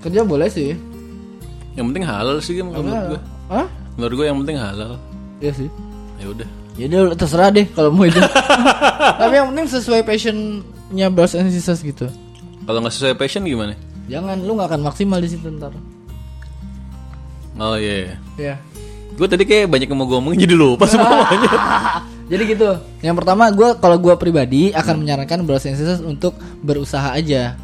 B: Kerja boleh sih.
A: Yang penting halal sih menurut gue.
B: Hah?
A: Menurut gue yang penting halal.
B: Iya sih.
A: Ya udah.
B: Ya udah terserah deh kalau mau itu. Tapi yang penting sesuai passionnya Bros and Sisters gitu.
A: Kalau nggak sesuai passion gimana?
B: Jangan lu nggak akan maksimal di situ ntar.
A: Oh iya.
B: Iya.
A: Gue tadi kayak banyak yang mau gue omongin jadi lupa semuanya.
B: Jadi gitu. Yang pertama gue kalau gue pribadi akan menyarankan brothers and sisters untuk berusaha aja.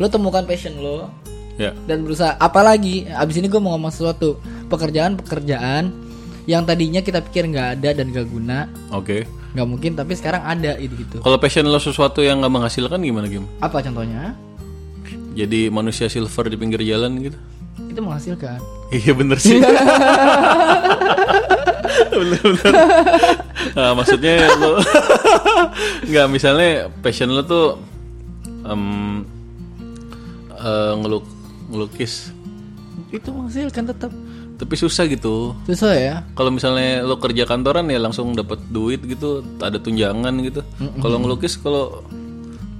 B: Lo temukan passion lo
A: Ya.
B: dan berusaha. Apalagi abis ini gue mau ngomong sesuatu. Pekerjaan-pekerjaan yang tadinya kita pikir nggak ada dan gak guna,
A: Oke.
B: nggak mungkin tapi sekarang ada itu gitu.
A: Kalau passion lo sesuatu yang nggak menghasilkan gimana Gim?
B: Apa contohnya?
A: Jadi manusia silver di pinggir jalan gitu?
B: Itu menghasilkan.
A: Iya bener sih. bener bener. Nah, maksudnya lo nggak misalnya passion lo tuh em, eh, ngeluk ngelukis,
B: Itu menghasilkan tetap.
A: tapi susah gitu.
B: Susah ya.
A: Kalau misalnya lo kerja kantoran ya langsung dapat duit gitu, ada tunjangan gitu. Kalau ngelukis kalau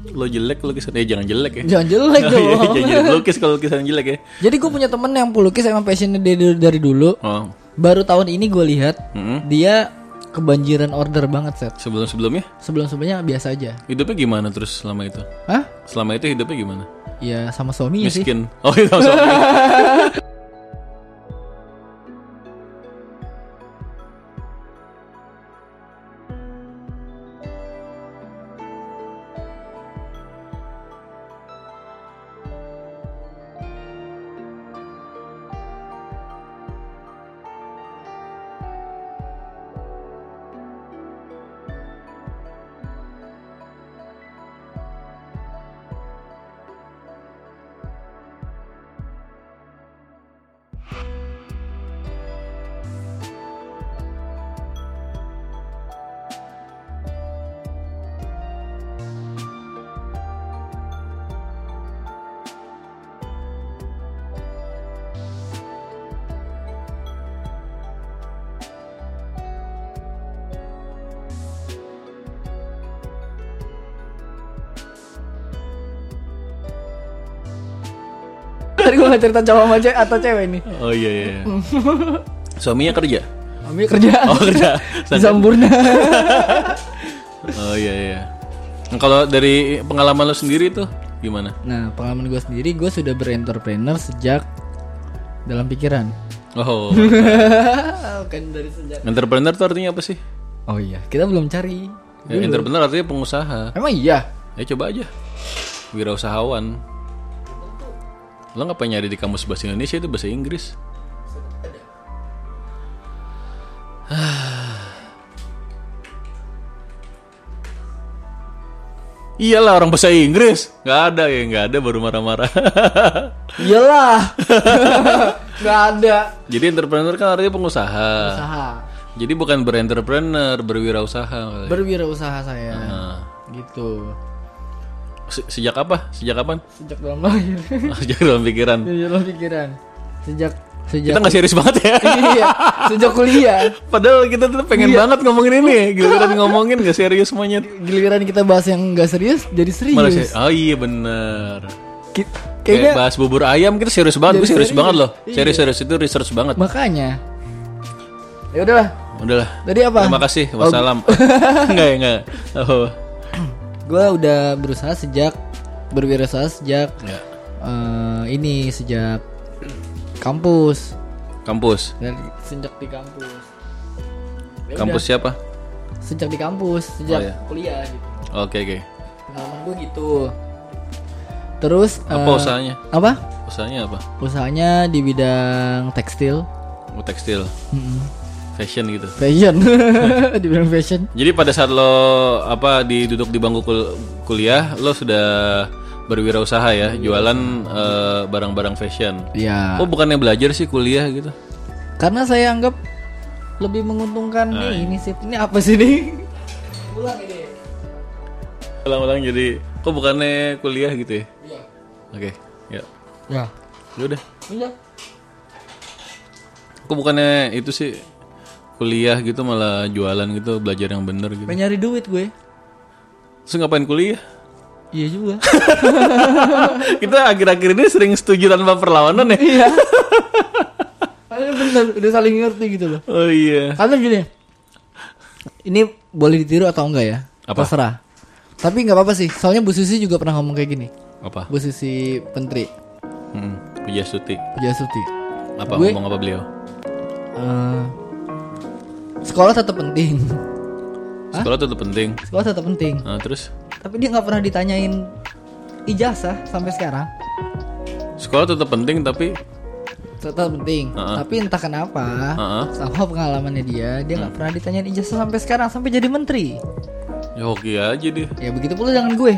A: lo jelek lukisan eh jangan jelek ya.
B: Jangan jelek
A: Iya,
B: dong.
A: jangan jadi pelukis kalau lukisan jelek ya.
B: Jadi gue punya temen yang pelukis emang passionnya dari, dari dulu.
A: Oh,
B: Baru tahun ini gue lihat
A: mm-mm.
B: dia kebanjiran order banget set.
A: sebelum sebelumnya
B: Sebelum sebelumnya biasa aja.
A: hidupnya gimana terus selama itu?
B: Hah?
A: Selama itu hidupnya gimana?
B: Ya sama suaminya sih.
A: Miskin. Oh itu maksudnya.
B: Tadi gue gak cerita cowok sama cewek atau cewek ini.
A: Oh iya iya. iya. Suaminya kerja.
B: Ambil kerja.
A: Oh kerja.
B: Di Sampurna.
A: Oh iya iya. Nah, Kalau dari pengalaman lo sendiri tuh gimana?
B: nah pengalaman gue sendiri gue sudah berentrepreneur sejak dalam pikiran.
A: Oh,
B: kan dari sejak.
A: entrepreneur tuh artinya apa sih?
B: Oh iya kita belum cari.
A: Ya, entrepreneur artinya pengusaha.
B: Emang iya.
A: Ya coba aja. Wirausahawan. Lo ngapain nyari di kamus bahasa Indonesia itu bahasa Inggris? Iyalah orang bahasa Inggris nggak ada ya nggak ada baru marah-marah.
B: Iyalah. Gak ada.
A: Jadi entrepreneur kan artinya pengusaha.
B: Usaha.
A: Jadi bukan berentrepreneur, berwirausaha.
B: Berwirausaha saya.
A: Nah,
B: Gitu.
A: Se- sejak apa? Sejak kapan?
B: Sejak dalam lahir.
A: sejak dalam pikiran.
B: Sejak dalam pikiran. Sejak sejak
A: Kita nggak serius banget ya.
B: iya, sejak kuliah.
A: Padahal kita tuh pengen banget ngomongin ini. Giliran ngomongin gak serius semuanya.
B: Giliran kita bahas yang gak serius jadi serius.
A: Malah sih. Oh iya bener.
B: Ki-
A: Kayak
B: Kayaknya
A: bahas bubur ayam kita serius banget. Gue serius
B: serius.
A: banget loh.
B: Iya.
A: Serius-serius itu research banget.
B: makanya. Ya udahlah.
A: Udahlah.
B: Tadi apa?
A: Terima kasih. Wassalam. enggak enggak. Oh.
B: Gue udah berusaha sejak berwirausaha sejak
A: Ya.
B: eh, ini sejak kampus
A: Kampus.
B: dari sejak di kampus. Ya
A: Kampus
B: udah,
A: siapa?
B: sejak di kampus sejak
A: Oh, iya.
B: kuliah gitu.
A: Oke oke.
B: Pengalaman gue gitu. Terus
A: Apa
B: eh,
A: usahanya?
B: Apa?
A: Usahanya apa?
B: Usahanya di bidang tekstil,
A: Oh, tekstil,
B: Mm-mm.
A: Fashion gitu.
B: fashion, di bidang fashion.
A: Jadi pada saat lo apa di duduk di bangku kul- kuliah, lo sudah berwirausaha ya, jualan eh, barang-barang fashion.
B: Iya.
A: Oh bukannya belajar sih kuliah gitu?
B: Karena saya anggap lebih menguntungkan
A: Ah,
B: nih ini sih. Ini apa sih nih? Ulang ini.
A: Ulang-ulang jadi, kok bukannya kuliah gitu ya?
B: Iya.
A: Oke, ya,
B: Ya.
A: ya udah.
B: Iya.
A: Kok bukannya itu sih kuliah gitu malah jualan gitu, belajar yang bener gitu.
B: Pengen nyari duit gue.
A: Terus ngapain kuliah?
B: Iya juga.
A: Kita akhir-akhir ini sering setuju tanpa perlawanan ya?
B: Iya. Bener, udah saling ngerti gitu loh.
A: Oh iya.
B: Karena gini, ini boleh ditiru atau enggak ya?
A: Apa?
B: Terserah. Tapi nggak apa-apa sih. Soalnya Bu Susi juga pernah ngomong kayak gini.
A: Apa?
B: Bu Susi Pentri,
A: Hmm, Pujiastuti.
B: Pujasuti.
A: Apa
B: Gue-
A: ngomong apa beliau?
B: Eh, sekolah tetap penting.
A: Sekolah tetap penting.
B: sekolah tetap penting
A: Nah, terus
B: tapi dia nggak pernah ditanyain ijazah sampai sekarang
A: sekolah tetap penting tapi
B: tetap penting
A: Uh-uh.
B: tapi entah kenapa
A: uh-uh,
B: sama pengalamannya dia dia nggak
A: Hmm.
B: pernah ditanyain ijazah sampai sekarang sampai jadi menteri
A: ya hoki aja deh.
B: ya begitu pula dengan gue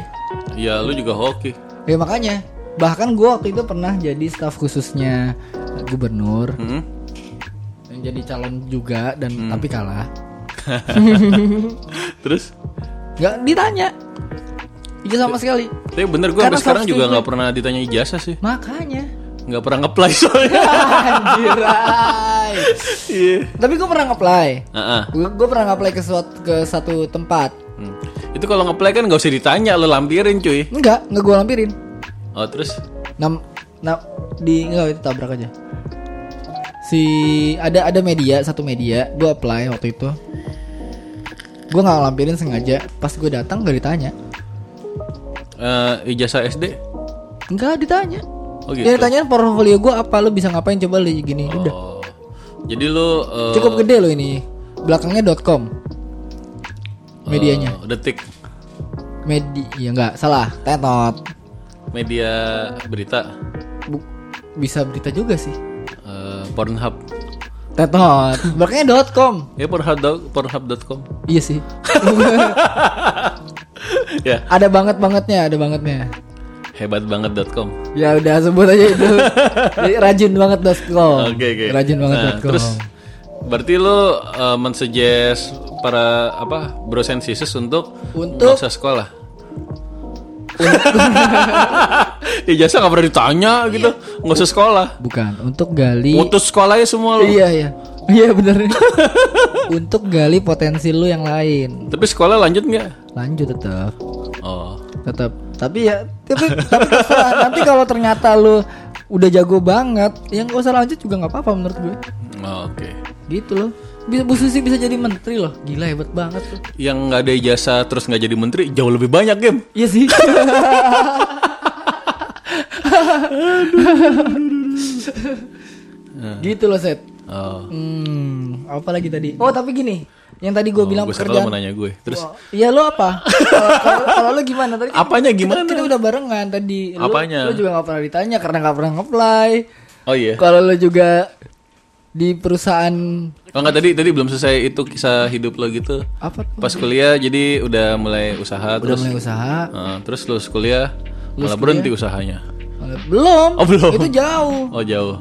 A: Ya lu juga hoki.
B: ya makanya bahkan gue waktu itu pernah jadi staf khususnya gubernur
A: Hmm?
B: Jadi calon juga dan tapi kalah
A: Terus
B: nggak ditanya ijazah sama sekali
A: tapi bener gue sampai sekarang juga nggak pernah ditanya ijazah sih.
B: makanya
A: Nggak pernah ngeplay soalnya.
B: Anjirai.
A: Iya.
B: tapi gue pernah ngeplay
A: Ah, ah.
B: gue pernah ngeplay ke suatu ke satu tempat
A: Hmm. Itu kalau ngeplay kan nggak usah ditanya, lo lampirin cuy.
B: enggak enggak gue lampirin
A: Oh terus?
B: nam nam di enggak itu tabrak aja si ada ada media satu media gue apply waktu itu. Gue nggak lampirin sengaja. Pas gue datang gak ditanya.
A: Eh, ijazah SD?
B: enggak ditanya.
A: Oh gitu.
B: dia ditanyain portfolio gue apa? Lu bisa ngapain? Coba lu gini udah.
A: Oh. Jadi lu eh,
B: cukup gede lo ini. Belakangnya .com. Medianya.
A: Eh, detik.
B: Media ya enggak salah. Tetot.
A: Media berita.
B: Bu- bisa berita juga sih
A: eh, Pornhub.
B: tetot belakangnya .com
A: Ya Pornhub Pornhub.com.
B: iya sih
A: ya,
B: ada banget bangetnya ada bangetnya
A: hebat banget.com.
B: Ya udah sebut aja itu. Jadi rajin banget .com.
A: Oke oke.
B: Rajin banget
A: Nah,
B: .com.
A: Terus berarti lu eh, mensuggest para apa bros and sisters untuk
B: Untuk-
A: sekolah. Ijazah nggak pernah ditanya gitu, nggak usah sekolah.
B: Bukan untuk gali.
A: Putus sekolahnya semua lu.
B: Iya iya. Iya bener Untuk gali potensi lu yang lain.
A: Tapi sekolah lanjut nggak?
B: Lanjut tetap.
A: Oh,
B: Tetap. Tapi ya tapi tapi terserah. nanti kalau ternyata lu udah jago banget, yang gak usah lanjut juga nggak apa-apa menurut gue.
A: oh, oke.
B: Gitu loh. Bisa Bu Susi bisa jadi menteri loh. Gila hebat banget tuh.
A: Yang nggak ada ijazah terus nggak jadi menteri jauh lebih banyak game.
B: Iya sih. gitu loh set.
A: Oh,
B: Hmm, apa lagi tadi? Oh tapi gini, yang tadi gue bilang
A: gue
B: pekerjaan.
A: mau nanya gue. Terus
B: Iya lo apa? Kalau- lo gimana tadi? kan
A: Apanya
B: kita-
A: gimana?
B: Kita, udah barengan tadi. Lo-
A: Apanya?
B: Lo, juga gak pernah ditanya karena gak pernah nge-apply.
A: oh iya.
B: Kalau lo juga di perusahaan
A: Oh nggak tadi tadi belum selesai itu kisah hidup lo gitu.
B: apa? tuh?
A: Pas kuliah jadi udah mulai usaha
B: Udah
A: terus
B: mulai usaha?
A: eh, terus lulus kuliah malah berhenti usahanya.
B: Belum.
A: Oh, belum.
B: Itu jauh.
A: Oh jauh.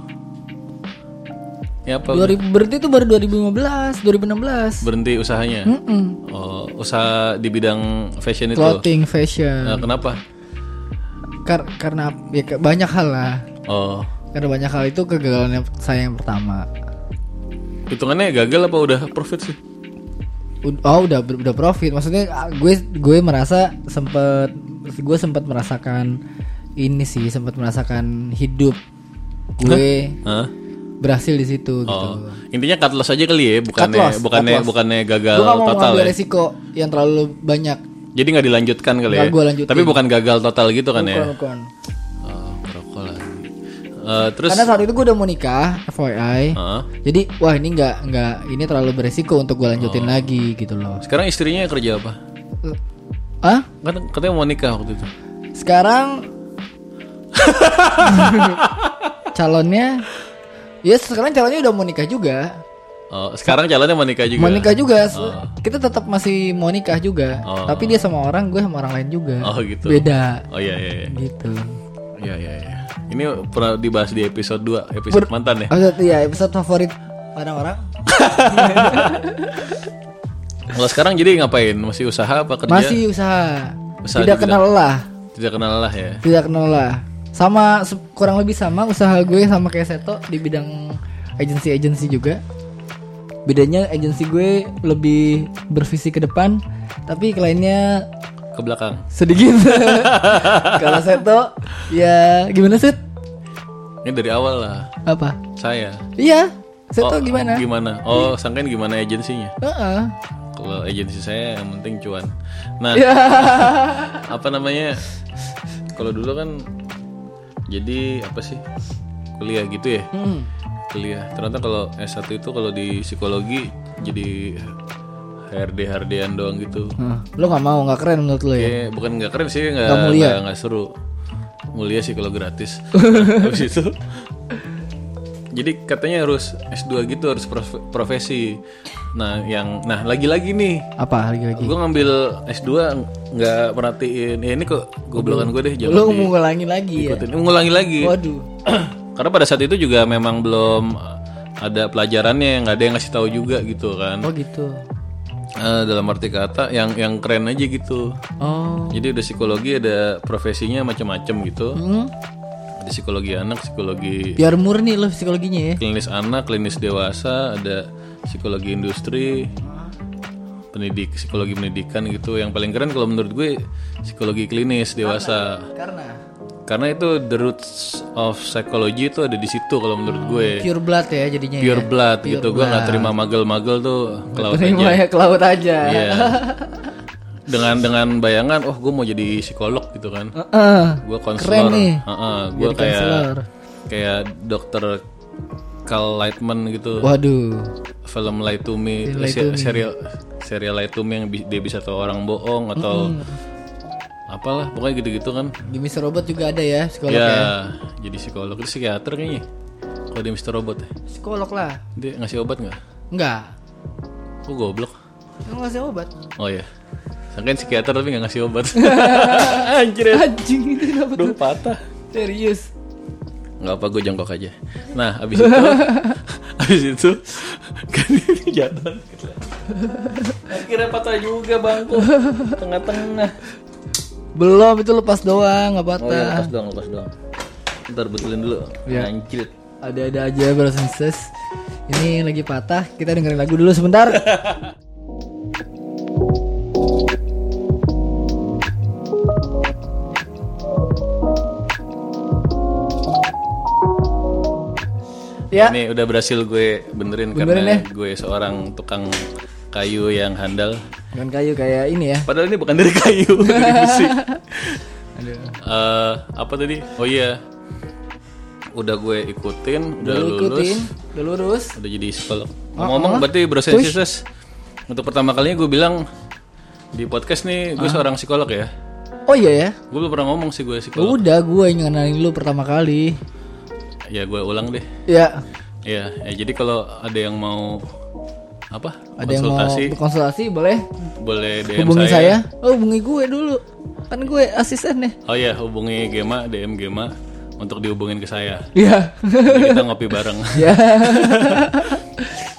A: Ya apa?
B: 2000 berarti itu baru 2015, 2016.
A: Berhenti usahanya.
B: Mm-mm.
A: Oh usaha di bidang fashion itu.
B: Clothing, fashion.
A: Nah, kenapa?
B: Kar- karena ya banyak hal lah.
A: Oh
B: Karena banyak hal itu kegagalan yang saya yang pertama.
A: hitungannya gagal apa udah profit sih?
B: Oh udah udah profit. Maksudnya ah, gue gue merasa sempet gue sempat merasakan ini sih sempat merasakan hidup gue
A: Hah?
B: berhasil di situ gitu.
A: Oh intinya cut loss aja kali ya, bukannya
B: Cut loss,
A: bukannya
B: cut loss.
A: bukannya gagal
B: gue gak mau
A: total ya.
B: resiko yang terlalu banyak.
A: Jadi nggak dilanjutkan kali
B: Nggak
A: ya?
B: gua lanjutin.
A: Tapi bukan gagal total gitu kan ya?
B: Bukan, bukan.
A: Oh, merokok lagi. Eh, terus,
B: Karena saat itu gue udah mau nikah, FYI.
A: Heeh.
B: Jadi wah ini nggak nggak ini terlalu beresiko untuk gue lanjutin
A: Oh.
B: lagi gitu loh.
A: sekarang istrinya kerja apa?
B: Ah?
A: Kan katanya mau nikah waktu itu.
B: Sekarang calonnya ya sekarang calonnya udah mau nikah juga.
A: Oh, sekarang calonnya mau nikah juga.
B: Mau nikah juga. Kita tetap masih mau nikah juga.
A: Oh.
B: Tapi dia sama orang, gue sama orang lain juga.
A: Oh, gitu.
B: Beda
A: Oh iya iya iya.
B: gitu.
A: Iya iya iya. Ini pernah dibahas di episode 2, episode mantan ya.
B: Episode iya, episode favorit orang-orang.
A: Kalau sekarang jadi ngapain? Masih usaha apa kerja?
B: Masih usaha.
A: Usaha
B: Tidak kenal lelah.
A: Tidak kenal lah ya.
B: Tidak kenal lelah. Sama kurang lebih sama usaha gue sama kayak Seto di bidang agensi-agensi juga. Bedanya agensi gue lebih bervisi ke depan, tapi kliennya
A: Ke belakang.
B: sedikit. Kalau Seto ya gimana Set?
A: Ini dari awal lah.
B: Apa?
A: Saya.
B: Iya. Seto
A: Oh,
B: gimana?
A: Gimana? Oh, sangkain gimana agensinya?
B: Heeh.
A: Kalau agensi saya yang penting cuan. Nah,
B: Ya.
A: apa namanya? Kalau dulu kan jadi apa sih? Kuliah gitu ya.
B: Hmm.
A: Kuliah. Ternyata kalau S1 itu kalau di psikologi jadi HRD HRD-an doang gitu
B: Hah, lo nggak mau nggak keren menurut lo ya
A: Kayak bukan nggak keren sih nggak
B: Nggak mulia.
A: nggak seru mulia sih kalau gratis habis itu jadi katanya harus S2 gitu harus prof- profesi nah yang nah lagi-lagi nih.
B: Apa lagi-lagi?
A: Gue ngambil S2 nggak perhatiin ya ini kok goblokan gue deh jangan
B: lo mau ngulangin lagi ya?
A: diikutin ngulangi lagi.
B: Waduh.
A: Karena pada saat itu juga memang belum ada pelajarannya nggak ada yang ngasih tahu juga gitu kan.
B: Oh gitu.
A: Eh, dalam arti kata yang yang keren aja gitu.
B: Oh.
A: Jadi udah psikologi ada profesinya macam-macam gitu.
B: Hmm,
A: ada psikologi anak psikologi
B: biar murni lo psikologinya ya.
A: klinis anak klinis dewasa ada psikologi industri pendidik psikologi pendidikan gitu. Yang paling keren kalau menurut gue psikologi klinis dewasa.
B: Karena?
A: Karena itu the roots of psychology itu ada di situ kalau menurut gue.
B: Pure blood ya jadinya
A: pure
B: ya?
A: blood gitu. Gue nggak terima magel-magel tuh ke laut
B: terima
A: aja.
B: ya ke laut aja.
A: Iya. dengan dengan bayangan oh gue mau jadi psikolog gitu kan.
B: Heeh.
A: gue
B: Keren
A: konselor.
B: nih.
A: gue kayak kayak dokter Cal Lightman gitu.
B: Waduh.
A: Film Lie to Me,
B: Lie
A: se- serial serial Lie to Me yang bi- dia bisa tahu orang bohong atau apalah pokoknya gitu-gitu kan.
B: Di Mr. Robot juga ada ya psikolog
A: ya,
B: ya?
A: jadi psikolog itu psikiater kayaknya. Kalau dia Mr. Robot ya.
B: psikolog lah.
A: Dia ngasih obat nggak?
B: Enggak
A: kok goblok?
B: Lo ngasih obat.
A: Oh ya sangkain psikiater tapi nggak ngasih obat. Anjir ya.
B: Anjing itu kenapa
A: Duh patah.
B: Serius
A: nggak apa gue jongkok aja. Nah abis itu abis itu kan ini jatuh akhirnya patah juga bangku tengah-tengah.
B: Belum itu lepas doang nggak
A: oh
B: patah.
A: ya lepas doang lepas doang. Ntar betulin dulu
B: Ya.
A: anjir
B: ada-ada aja and sisters. Ini lagi patah kita dengerin lagu dulu sebentar ya.
A: Ini udah berhasil gue benerin,
B: Benerin
A: karena gue seorang tukang kayu yang handal.
B: Dengan kayu kayak ini ya.
A: Padahal ini bukan dari kayu dari besi. Eh, apa tadi? Oh iya. Udah gue ikutin udah
B: Lu
A: lulus.
B: ikutin udah lurus.
A: Udah jadi psikolog. Ngomong berarti bro Sensisus, untuk pertama kalinya gue bilang di podcast nih gue seorang psikolog ya.
B: Oh iya ya?
A: Gue belum pernah ngomong sih gue psikolog.
B: Udah gue yang ngenalin lu pertama kali
A: ya gue ulang deh
B: ya
A: ya, ya jadi kalau ada yang mau apa
B: ada yang mau
A: konsultasi
B: boleh
A: boleh DM
B: hubungi
A: saya.
B: saya. oh hubungi gue dulu kan gue asistennya
A: oh ya hubungi Gema DM Gema untuk dihubungin ke saya
B: Iya.
A: Kita ngopi bareng
B: ya.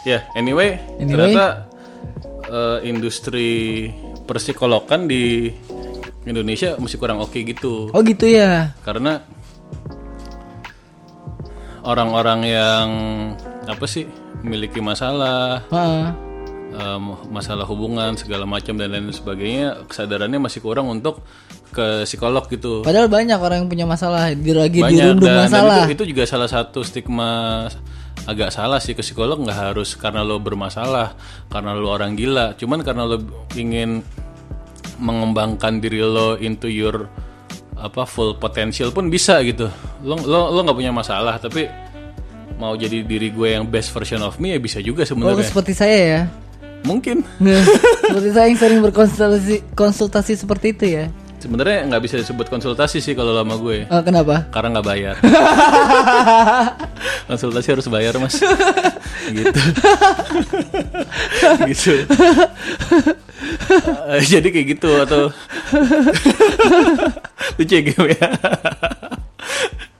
A: ya anyway,
B: Anyway.
A: ternyata eh, industri persikologan di Indonesia masih kurang oke gitu
B: Oh gitu ya.
A: karena orang-orang yang apa sih memiliki masalah
B: Heeh.
A: em, masalah hubungan segala macam dan lain sebagainya kesadarannya masih kurang untuk ke psikolog gitu
B: Padahal banyak orang yang punya masalah, di lagi
A: banyak
B: dirundung
A: dan, dan
B: masalah.
A: itu, itu juga salah satu stigma agak salah sih ke psikolog nggak harus karena lo bermasalah karena lo orang gila cuman karena lo ingin mengembangkan diri lo into your apa full potential pun bisa gitu lo lo lo nggak punya masalah tapi mau jadi diri gue yang best version of me ya bisa juga
B: Oh
A: sebenarnya
B: seperti saya ya.
A: mungkin
B: Nah, seperti saya yang sering berkonsultasi konsultasi seperti itu ya.
A: Sebenarnya nggak bisa disebut konsultasi sih kalau lama gue.
B: Oh, kenapa?
A: karena nggak bayar. Konsultasi harus bayar mas. Gitu. Gitu. Eh, jadi kayak gitu atau? Lucu ya ya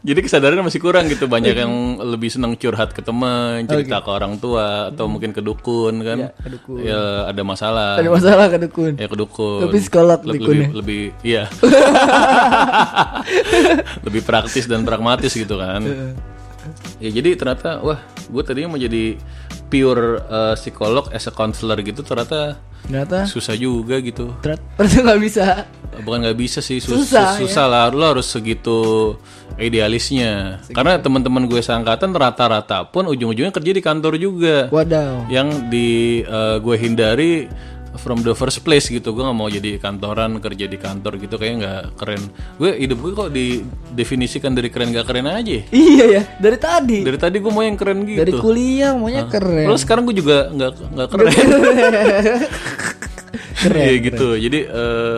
A: jadi kesadaran masih kurang gitu banyak yang lebih senang curhat ke teman cerita ke orang tua atau mungkin ke dukun kan?
B: Ya, ke dukun.
A: ya ada masalah.
B: Ada masalah ke dukun.
A: ya ke dukun.
B: Tapi psikolog
A: Le- lebih, lebih iya. Lebih praktis dan pragmatis gitu kan. Ya jadi ternyata wah gue tadinya mau jadi pure eh, psikolog as a counselor gitu ternyata
B: Ternyata
A: susah juga gitu
B: ternyata nggak bisa.
A: bukan nggak bisa sih sus-
B: Susah, ya.
A: susah lah lo harus segitu idealisnya karena teman-teman gue seangkatan rata-rata pun ujung-ujungnya kerja di kantor juga
B: Wadaw.
A: yang di eh, gue hindari from the first place gitu. Gue nggak mau jadi kantoran kerja di kantor gitu kayak nggak keren. Gue hidup gue kok didefinisikan dari keren gak keren aja?
B: Iya ya. Dari tadi.
A: Dari tadi gue mau yang keren gitu.
B: dari kuliah maunya keren.
A: Terus sekarang gue juga nggak nggak keren.
B: Keren,
A: Iya gitu. jadi eh,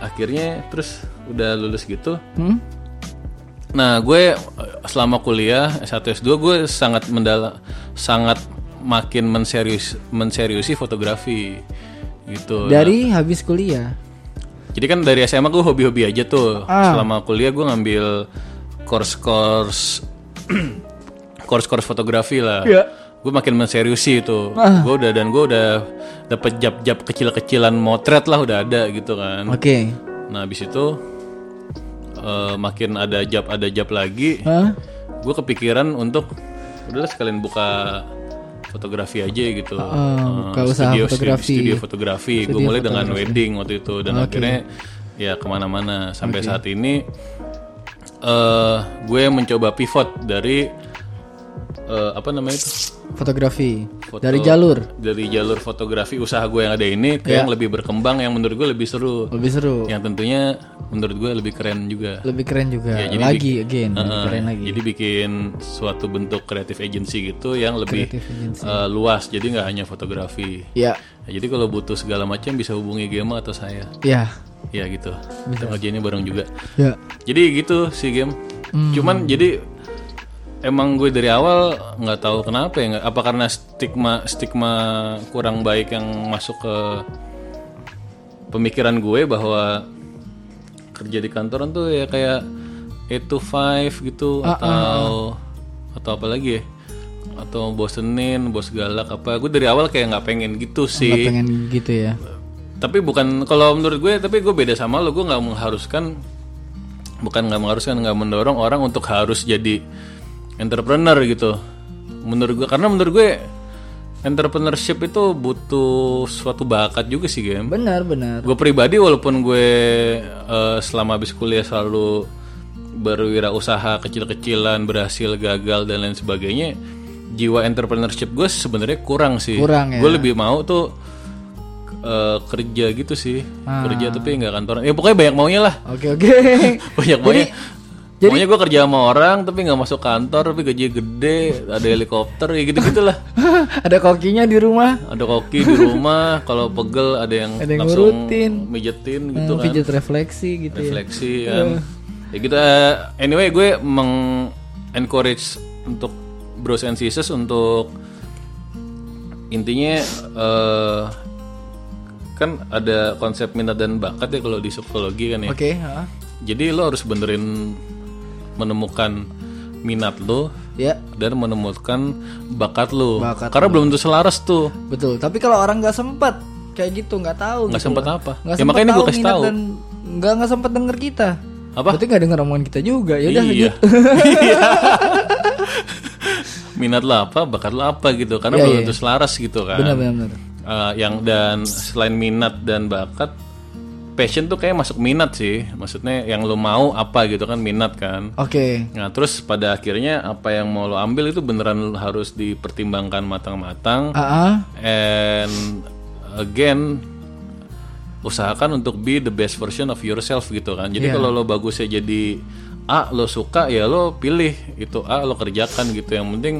A: akhirnya terus udah lulus gitu.
B: Hmm?
A: Nah, gue selama kuliah S1 S2 gue sangat mendala sangat makin menserius menseriusi fotografi gitu.
B: dari habis kuliah
A: Jadi kan dari SMA gue hobi-hobi aja tuh.
B: Ah.
A: Selama kuliah gue ngambil course-course course-course fotografi lah.
B: Iya.
A: Gue makin menseriusi itu.
B: Ah.
A: Gue udah dan gue udah dapet jab-jab kecil-kecilan motret lah udah ada gitu kan.
B: oke
A: Nah, habis itu eh, makin ada jab ada jab lagi,
B: Hah?
A: gue kepikiran untuk udahlah sekalian buka fotografi aja gitu. Eh,
B: buka usaha
A: studio,
B: fotografi.
A: Studio fotografi. Gue
B: Studio
A: mulai dengan wedding waktu itu dan akhirnya ya ke mana-mana sampai saat ini eh gue mencoba pivot dari eh, apa namanya itu
B: fotografi
A: Foto-
B: dari jalur
A: dari jalur fotografi usaha gue yang ada ini ke
B: Ya.
A: yang lebih berkembang yang menurut gue lebih seru
B: lebih seru
A: yang tentunya menurut gue lebih keren juga
B: lebih keren juga
A: Ya, jadi
B: lagi again lebih
A: Heeh,
B: keren lagi
A: Jadi bikin suatu bentuk kreatif agency gitu yang lebih eh, luas. Jadi nggak hanya fotografi.
B: ya
A: Ya, jadi kalau butuh segala macam bisa hubungi Gema atau saya.
B: ya
A: Ya gitu. Kita ngerjainnya bareng juga.
B: ya
A: Jadi gitu sih game.
B: Hmm.
A: Cuman jadi emang gue dari awal nggak tahu kenapa ya. Apa karena stigma stigma kurang baik yang masuk ke pemikiran gue bahwa kerja di kantoran tuh ya kayak 8 to 5 gitu
B: Ah,
A: atau atau apa lagi ya? Atau bosenin bos galak apa? Gue dari awal kayak nggak pengen gitu
B: nggak
A: sih.
B: pengen gitu ya?
A: Tapi bukan kalau menurut gue tapi gue beda sama lo. Gue nggak mengharuskan bukan nggak mengharuskan nggak mendorong orang untuk harus jadi entrepreneur gitu. Menurut gue karena menurut gue entrepreneurship itu butuh suatu bakat juga sih game
B: benar benar.
A: Gue pribadi walaupun gue eh, selama habis kuliah selalu berwirausaha kecil-kecilan berhasil gagal dan lain sebagainya jiwa entrepreneurship gue sebenarnya kurang sih.
B: Kurang ya.
A: gue lebih mau tuh eh, kerja gitu sih.
B: Ah.
A: kerja tapi nggak kantoran. Ya pokoknya banyak maunya lah.
B: Oke oke.
A: Banyak maunya.
B: Jadi-
A: Maunya gue kerja sama orang tapi nggak masuk kantor tapi gaji gede ada helikopter ya gitu gitulah
B: ada kokinya di rumah.
A: Ada koki di rumah kalau pegel ada yang
B: Ada yang
A: langsung
B: ngurutin.
A: mijetin gitu
B: Hmm,
A: kan
B: refleksi gitu ya.
A: Refleksi kan. Ya gitu eh, anyway gue meng encourage untuk bros and sisters untuk intinya eh, kan ada konsep minat dan bakat ya kalau di psikologi kan ya.
B: Oke ha.
A: jadi lo harus benerin menemukan minat lo
B: ya.
A: dan menemukan bakat lo
B: Bakat
A: karena belum tentu selaras tuh.
B: Betul. Tapi kalau orang nggak sempat kayak gitu nggak tahu
A: nggak
B: gitu
A: sempat
B: loh.
A: apa?
B: Nggak
A: ya makanya ini gue kasih tahu.
B: dan nggak nggak sempat denger kita.
A: Apa?
B: berarti nggak denger omongan kita juga ya udah
A: iya.
B: gitu.
A: Iya. minat lo apa bakat lo apa gitu. Karena
B: Iya,
A: belum
B: iya.
A: tentu selaras gitu kan.
B: Benar benar benar.
A: Eh, yang dan selain minat dan bakat passion tuh kayak masuk minat sih. Maksudnya yang lo mau apa gitu kan minat kan.
B: Oke.
A: Nah terus pada akhirnya apa yang mau lo ambil itu beneran harus dipertimbangkan matang-matang.
B: Ah ah.
A: and again usahakan untuk be the best version of yourself gitu kan. Jadi
B: Iya.
A: kalau lo bagusnya jadi A lo suka ya lo pilih itu A lo kerjakan gitu. Yang penting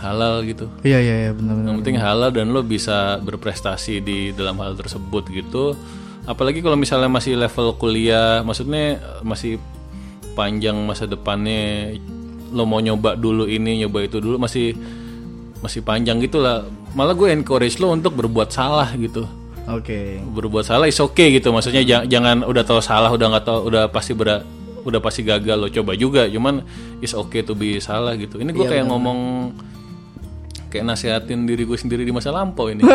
A: halal gitu.
B: Iya iya iya benar
A: yang penting halal dan lo bisa berprestasi di dalam hal tersebut gitu apalagi kalau misalnya masih level kuliah maksudnya masih panjang masa depannya lo mau nyoba dulu ini nyoba itu dulu masih masih panjang gitu lah malah gue encourage lo untuk berbuat salah gitu.
B: Oke.
A: Berbuat salah is okay gitu maksudnya jangan, jangan udah tahu salah udah nggak tahu udah pasti berat udah pasti gagal lo coba juga cuman is okay to be salah gitu. Ini gue kayak ngomong kayak nasihatin diri gue sendiri di masa lampau ini.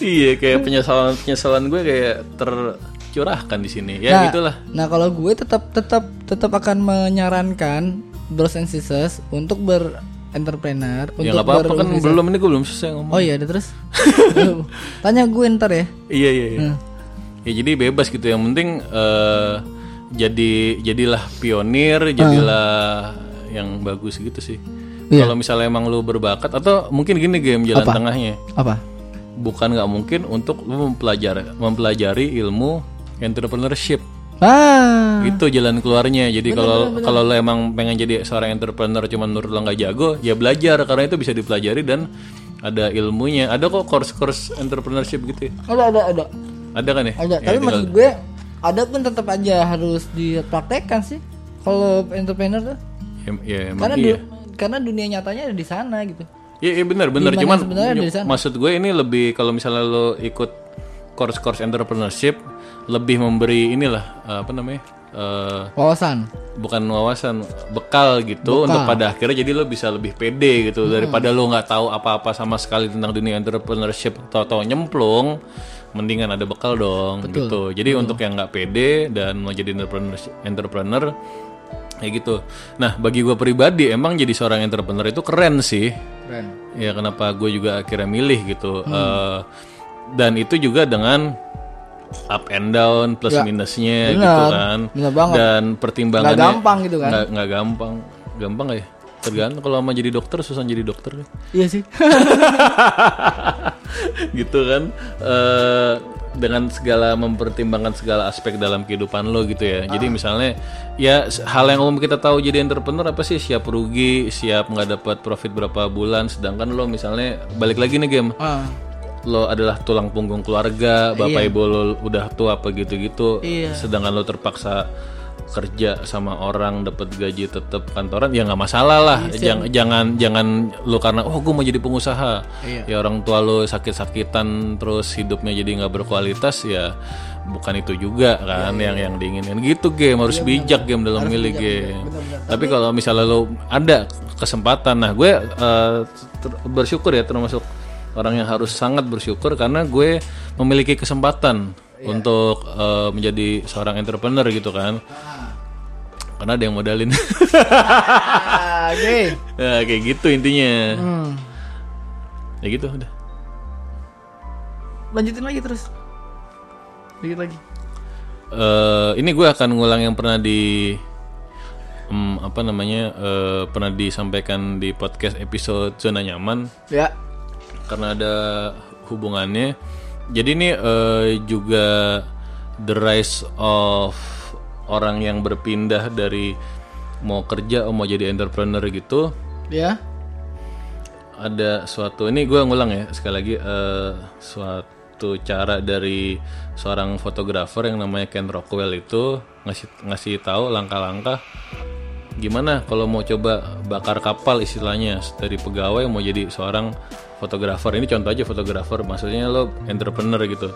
A: Iya kayak penyesalan penyesalan gue kayak tercurahkan di sini. Ya
B: nah,
A: gitulah.
B: nah kalau gue tetap tetap tetap akan menyarankan bros and sisters untuk berentrepreneur
A: ya
B: untuk
A: apa-apa kan belum ini gue belum selesai ngomong.
B: Oh iya ada terus? Tanya gue ntar ya.
A: Iya iya, iya.
B: Hmm.
A: ya jadi bebas gitu. Yang penting eh, jadi jadilah pionir jadilah yang bagus gitu sih
B: Iya.
A: Kalau misalnya emang lu berbakat atau mungkin gini game jalan
B: Apa?
A: tengahnya.
B: Apa?
A: Bukan nggak mungkin untuk lu mempelajari mempelajari ilmu entrepreneurship.
B: Ah.
A: Itu jalan keluarnya. Jadi kalau kalau lo emang pengen jadi seorang entrepreneur cuman menurut lo nggak jago, ya belajar karena itu bisa dipelajari dan ada ilmunya. Ada kok course-course entrepreneurship gitu. ya.
B: Ada ada ada.
A: Ada kan ya?
B: Ada.
A: Ya,
B: Tapi
A: tinggal-
B: maksud gue ada pun tetap aja harus dipraktekkan sih. Kalau entrepreneur tuh.
A: ya, ya emang
B: Karena
A: iya.
B: du- karena dunia nyatanya ada di sana gitu.
A: Iya, iya benar benar. Cuman maksud gue ini lebih kalau misalnya lo ikut course-course entrepreneurship lebih memberi inilah eh, apa namanya? eh,
B: Wawasan.
A: bukan wawasan bekal gitu untuk pada akhirnya jadi lo bisa lebih pede gitu daripada lo nggak tahu apa-apa sama sekali tentang dunia entrepreneurship atau nyemplung mendingan ada bekal dong gitu jadi untuk yang nggak pede dan mau jadi entrepreneur entrepreneur kayak gitu nah bagi gue pribadi emang jadi seorang entrepreneur itu keren sih
B: Keren.
A: ya kenapa gue juga akhirnya milih gitu Eh, dan itu juga dengan up and down plus minusnya
B: benar.
A: gitu kan
B: banget.
A: dan pertimbangannya
B: Nggak gampang gitu kan.
A: nggak nggak gampang gampang nggak ya tergantung kalau mau jadi dokter susah jadi dokter.
B: Iya sih.
A: gitu kan Eh dengan segala mempertimbangkan segala aspek dalam kehidupan lo gitu ya jadi
B: Ah.
A: misalnya ya hal yang umum kita tahu jadi entrepreneur apa sih siap rugi siap nggak dapat profit berapa bulan sedangkan lo misalnya balik lagi nih game
B: ah.
A: lo adalah tulang punggung keluarga, bapak ibu lo udah tua apa gitu-gitu,
B: Iya.
A: sedangkan lo terpaksa kerja sama orang dapat gaji tetap kantoran ya nggak masalah lah. Jangan jangan jangan lo karena oh gue mau jadi pengusaha. Ya orang tua lo sakit-sakitan terus hidupnya jadi nggak berkualitas ya bukan itu juga kan yang yang diinginkan gitu game harus bijak game dalam milih game tapi kalau misalnya lo ada kesempatan nah gue ter- bersyukur ya termasuk orang yang harus sangat bersyukur karena gue memiliki kesempatan untuk eh, menjadi seorang entrepreneur gitu kan karena ada yang modalin
B: Ah, Oke.
A: ya, kayak gitu intinya
B: Hmm.
A: ya gitu udah
B: Lanjutin lagi terus. Dikit lagi.
A: Eh, ini gue akan ngulang yang pernah di em, apa namanya eh, pernah disampaikan di podcast episode zona nyaman
B: Ya.
A: karena ada hubungannya. Jadi ini eh, juga the rise of orang yang berpindah dari mau kerja atau mau jadi entrepreneur gitu.
B: Ya.
A: Ada suatu ini gue ngulang ya sekali lagi eh, suatu cara dari seorang fotografer yang namanya Ken Rockwell itu ngasih ngasih tahu langkah-langkah gimana kalau mau coba bakar kapal istilahnya dari pegawai mau jadi seorang fotografer ini contoh aja fotografer maksudnya lo entrepreneur gitu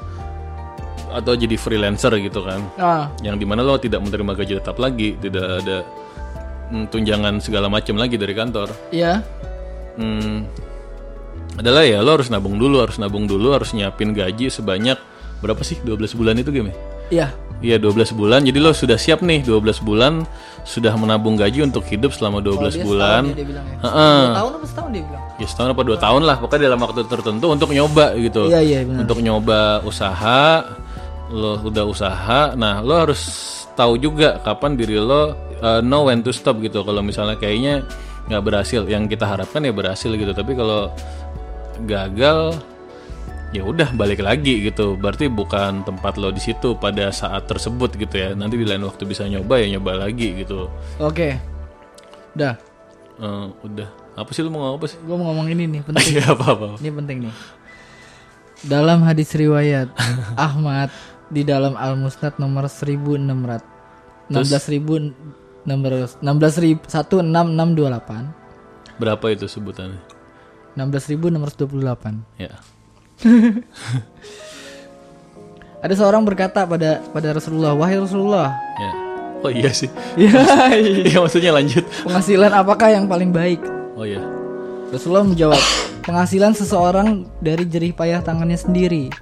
A: atau jadi freelancer gitu kan
B: Ah.
A: yang di mana lo tidak menerima gaji tetap lagi tidak ada mm, tunjangan segala macam lagi dari kantor
B: Iya.
A: hmm, adalah ya lo harus nabung dulu harus nabung dulu harus nyiapin gaji sebanyak berapa sih 12 bulan itu game
B: Iya.
A: Iya 12 bulan jadi lo sudah siap nih 12 bulan sudah menabung gaji untuk hidup selama 12 bulan
B: Dia bilang ya.
A: Heeh.
B: Dua tahun apa setahun dia bilang?
A: ya setahun apa dua tahun lah pokoknya dalam waktu tertentu untuk nyoba gitu
B: Iya iya benar.
A: untuk nyoba usaha lo udah usaha nah lo harus tahu juga kapan diri lo uh, know when to stop gitu kalau misalnya kayaknya nggak berhasil yang kita harapkan ya berhasil gitu tapi kalau gagal ya udah balik lagi gitu berarti bukan tempat lo di situ pada saat tersebut gitu ya nanti di lain waktu bisa nyoba ya nyoba lagi gitu
B: Oke. Udah.
A: Eh, udah apa sih lo mau ngomong apa sih
B: Gue mau ngomong ini nih penting.
A: ya apa apa
B: Ini penting nih. Dalam hadis riwayat Ahmad di dalam Al Musnad nomor 1600 16.000 nomor 16.000 1628
A: berapa itu sebutannya
B: 16.628
A: ya
B: Ada seorang berkata pada pada Rasulullah, "Wahai Rasulullah,
A: Ya. Oh iya sih.
B: ya,
A: Iya maksudnya lanjut.
B: penghasilan apakah yang paling baik?"
A: Oh iya.
B: Rasulullah menjawab, "Penghasilan seseorang dari jerih payah tangannya sendiri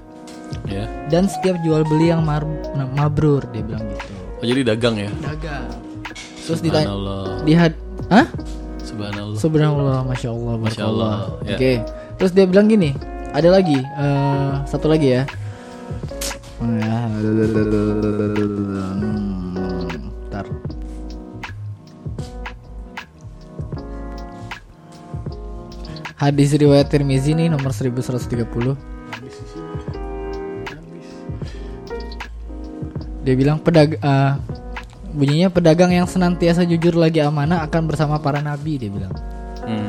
A: Ya.
B: dan setiap jual beli yang mar- mabrur," dia bilang gitu.
A: Oh jadi dagang ya.
B: Dagang. Terus ditanya,
A: Subhanallah.
B: dihad, Hah?
A: Subhanallah.
B: Subhanallah, masya Allah,
A: Masya. Allah, ya.
B: Oke. Terus dia bilang gini, ada lagi, eh, satu lagi ya. Ntar. Hadis riwayat Tirmizi nih nomor 1130. Dia bilang pedag eh, bunyinya pedagang yang senantiasa jujur lagi amanah akan bersama para nabi dia bilang.
A: Hmm.